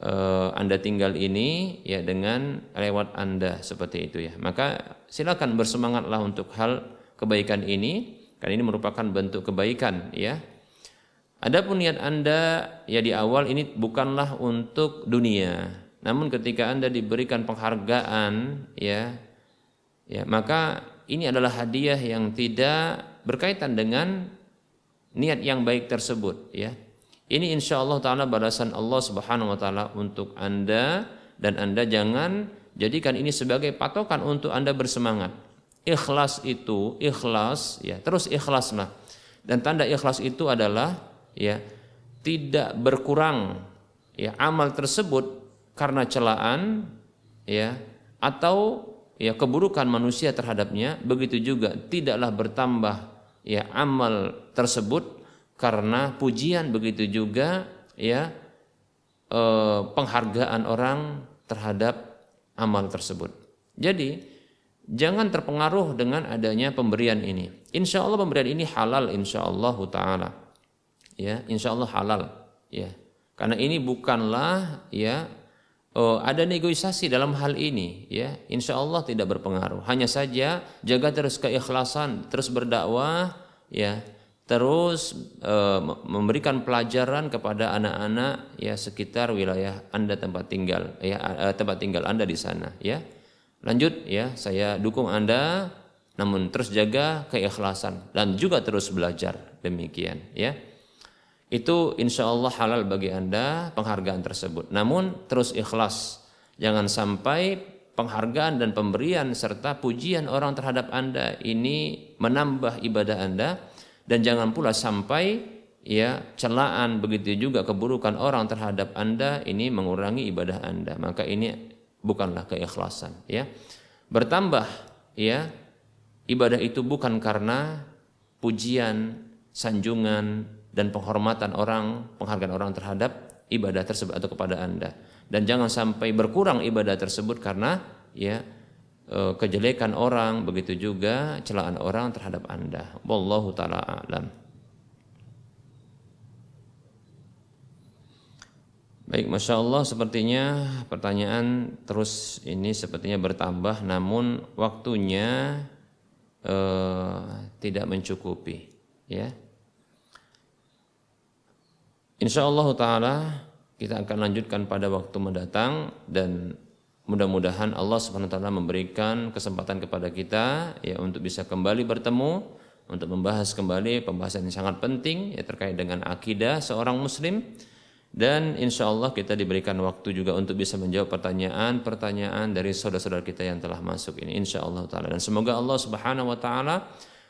uh, Anda tinggal ini ya dengan lewat Anda seperti itu ya. Maka silakan bersemangatlah untuk hal kebaikan ini karena ini merupakan bentuk kebaikan ya. Adapun niat Anda ya di awal ini bukanlah untuk dunia. Namun ketika Anda diberikan penghargaan ya ya maka ini adalah hadiah yang tidak berkaitan dengan niat yang baik tersebut ya ini insya Allah taala balasan Allah Subhanahu wa taala untuk Anda dan Anda jangan jadikan ini sebagai patokan untuk Anda bersemangat. Ikhlas itu, ikhlas ya, terus ikhlaslah. Dan tanda ikhlas itu adalah ya tidak berkurang ya amal tersebut karena celaan ya atau ya keburukan manusia terhadapnya begitu juga tidaklah bertambah ya amal tersebut karena pujian begitu juga ya eh, penghargaan orang terhadap amal tersebut. Jadi jangan terpengaruh dengan adanya pemberian ini. Insya Allah pemberian ini halal insya Allah taala. Ya, insya Allah halal. Ya, karena ini bukanlah ya oh, ada negosiasi dalam hal ini ya insya Allah tidak berpengaruh hanya saja jaga terus keikhlasan terus berdakwah ya terus e, memberikan pelajaran kepada anak-anak ya sekitar wilayah anda tempat tinggal ya e, tempat tinggal anda di sana ya lanjut ya saya dukung anda namun terus jaga keikhlasan dan juga terus belajar demikian ya itu insya Allah halal bagi Anda penghargaan tersebut. Namun terus ikhlas. Jangan sampai penghargaan dan pemberian serta pujian orang terhadap Anda ini menambah ibadah Anda dan jangan pula sampai ya celaan begitu juga keburukan orang terhadap Anda ini mengurangi ibadah Anda. Maka ini bukanlah keikhlasan ya. Bertambah ya ibadah itu bukan karena pujian, sanjungan, dan penghormatan orang, penghargaan orang terhadap ibadah tersebut atau kepada Anda. Dan jangan sampai berkurang ibadah tersebut karena ya kejelekan orang, begitu juga celaan orang terhadap Anda. Wallahu taala alam. Baik, masya Allah sepertinya pertanyaan terus ini sepertinya bertambah, namun waktunya eh, tidak mencukupi, ya. Insya Allah Taala kita akan lanjutkan pada waktu mendatang dan mudah-mudahan Allah Subhanahu Wa Taala memberikan kesempatan kepada kita ya untuk bisa kembali bertemu untuk membahas kembali pembahasan yang sangat penting ya terkait dengan akidah seorang muslim. Dan insya Allah kita diberikan waktu juga untuk bisa menjawab pertanyaan-pertanyaan dari saudara-saudara kita yang telah masuk ini insya Allah taala. Dan semoga Allah Subhanahu Wa Taala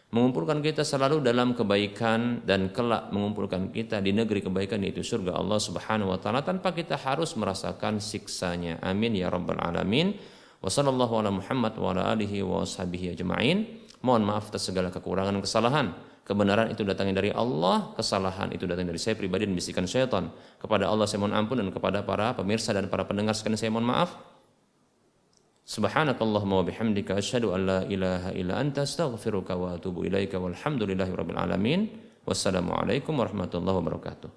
mengumpulkan kita selalu dalam kebaikan dan kelak mengumpulkan kita di negeri kebaikan yaitu surga Allah Subhanahu wa taala tanpa kita harus merasakan siksanya. Amin ya rabbal alamin. Wassallallahu ala Muhammad wa ala alihi wa ashabihi ajma'in. Mohon maaf atas segala kekurangan dan kesalahan. Kebenaran itu datangnya dari Allah, kesalahan itu datang dari saya pribadi dan bisikan syaitan. Kepada Allah saya mohon ampun dan kepada para pemirsa dan para pendengar sekalian saya mohon maaf. Subhanakallahumma wa bihamdika asyhadu an la ilaha illa anta astaghfiruka wa atubu ilaika walhamdulillahi rabbil alamin. Wassalamualaikum warahmatullahi wabarakatuh.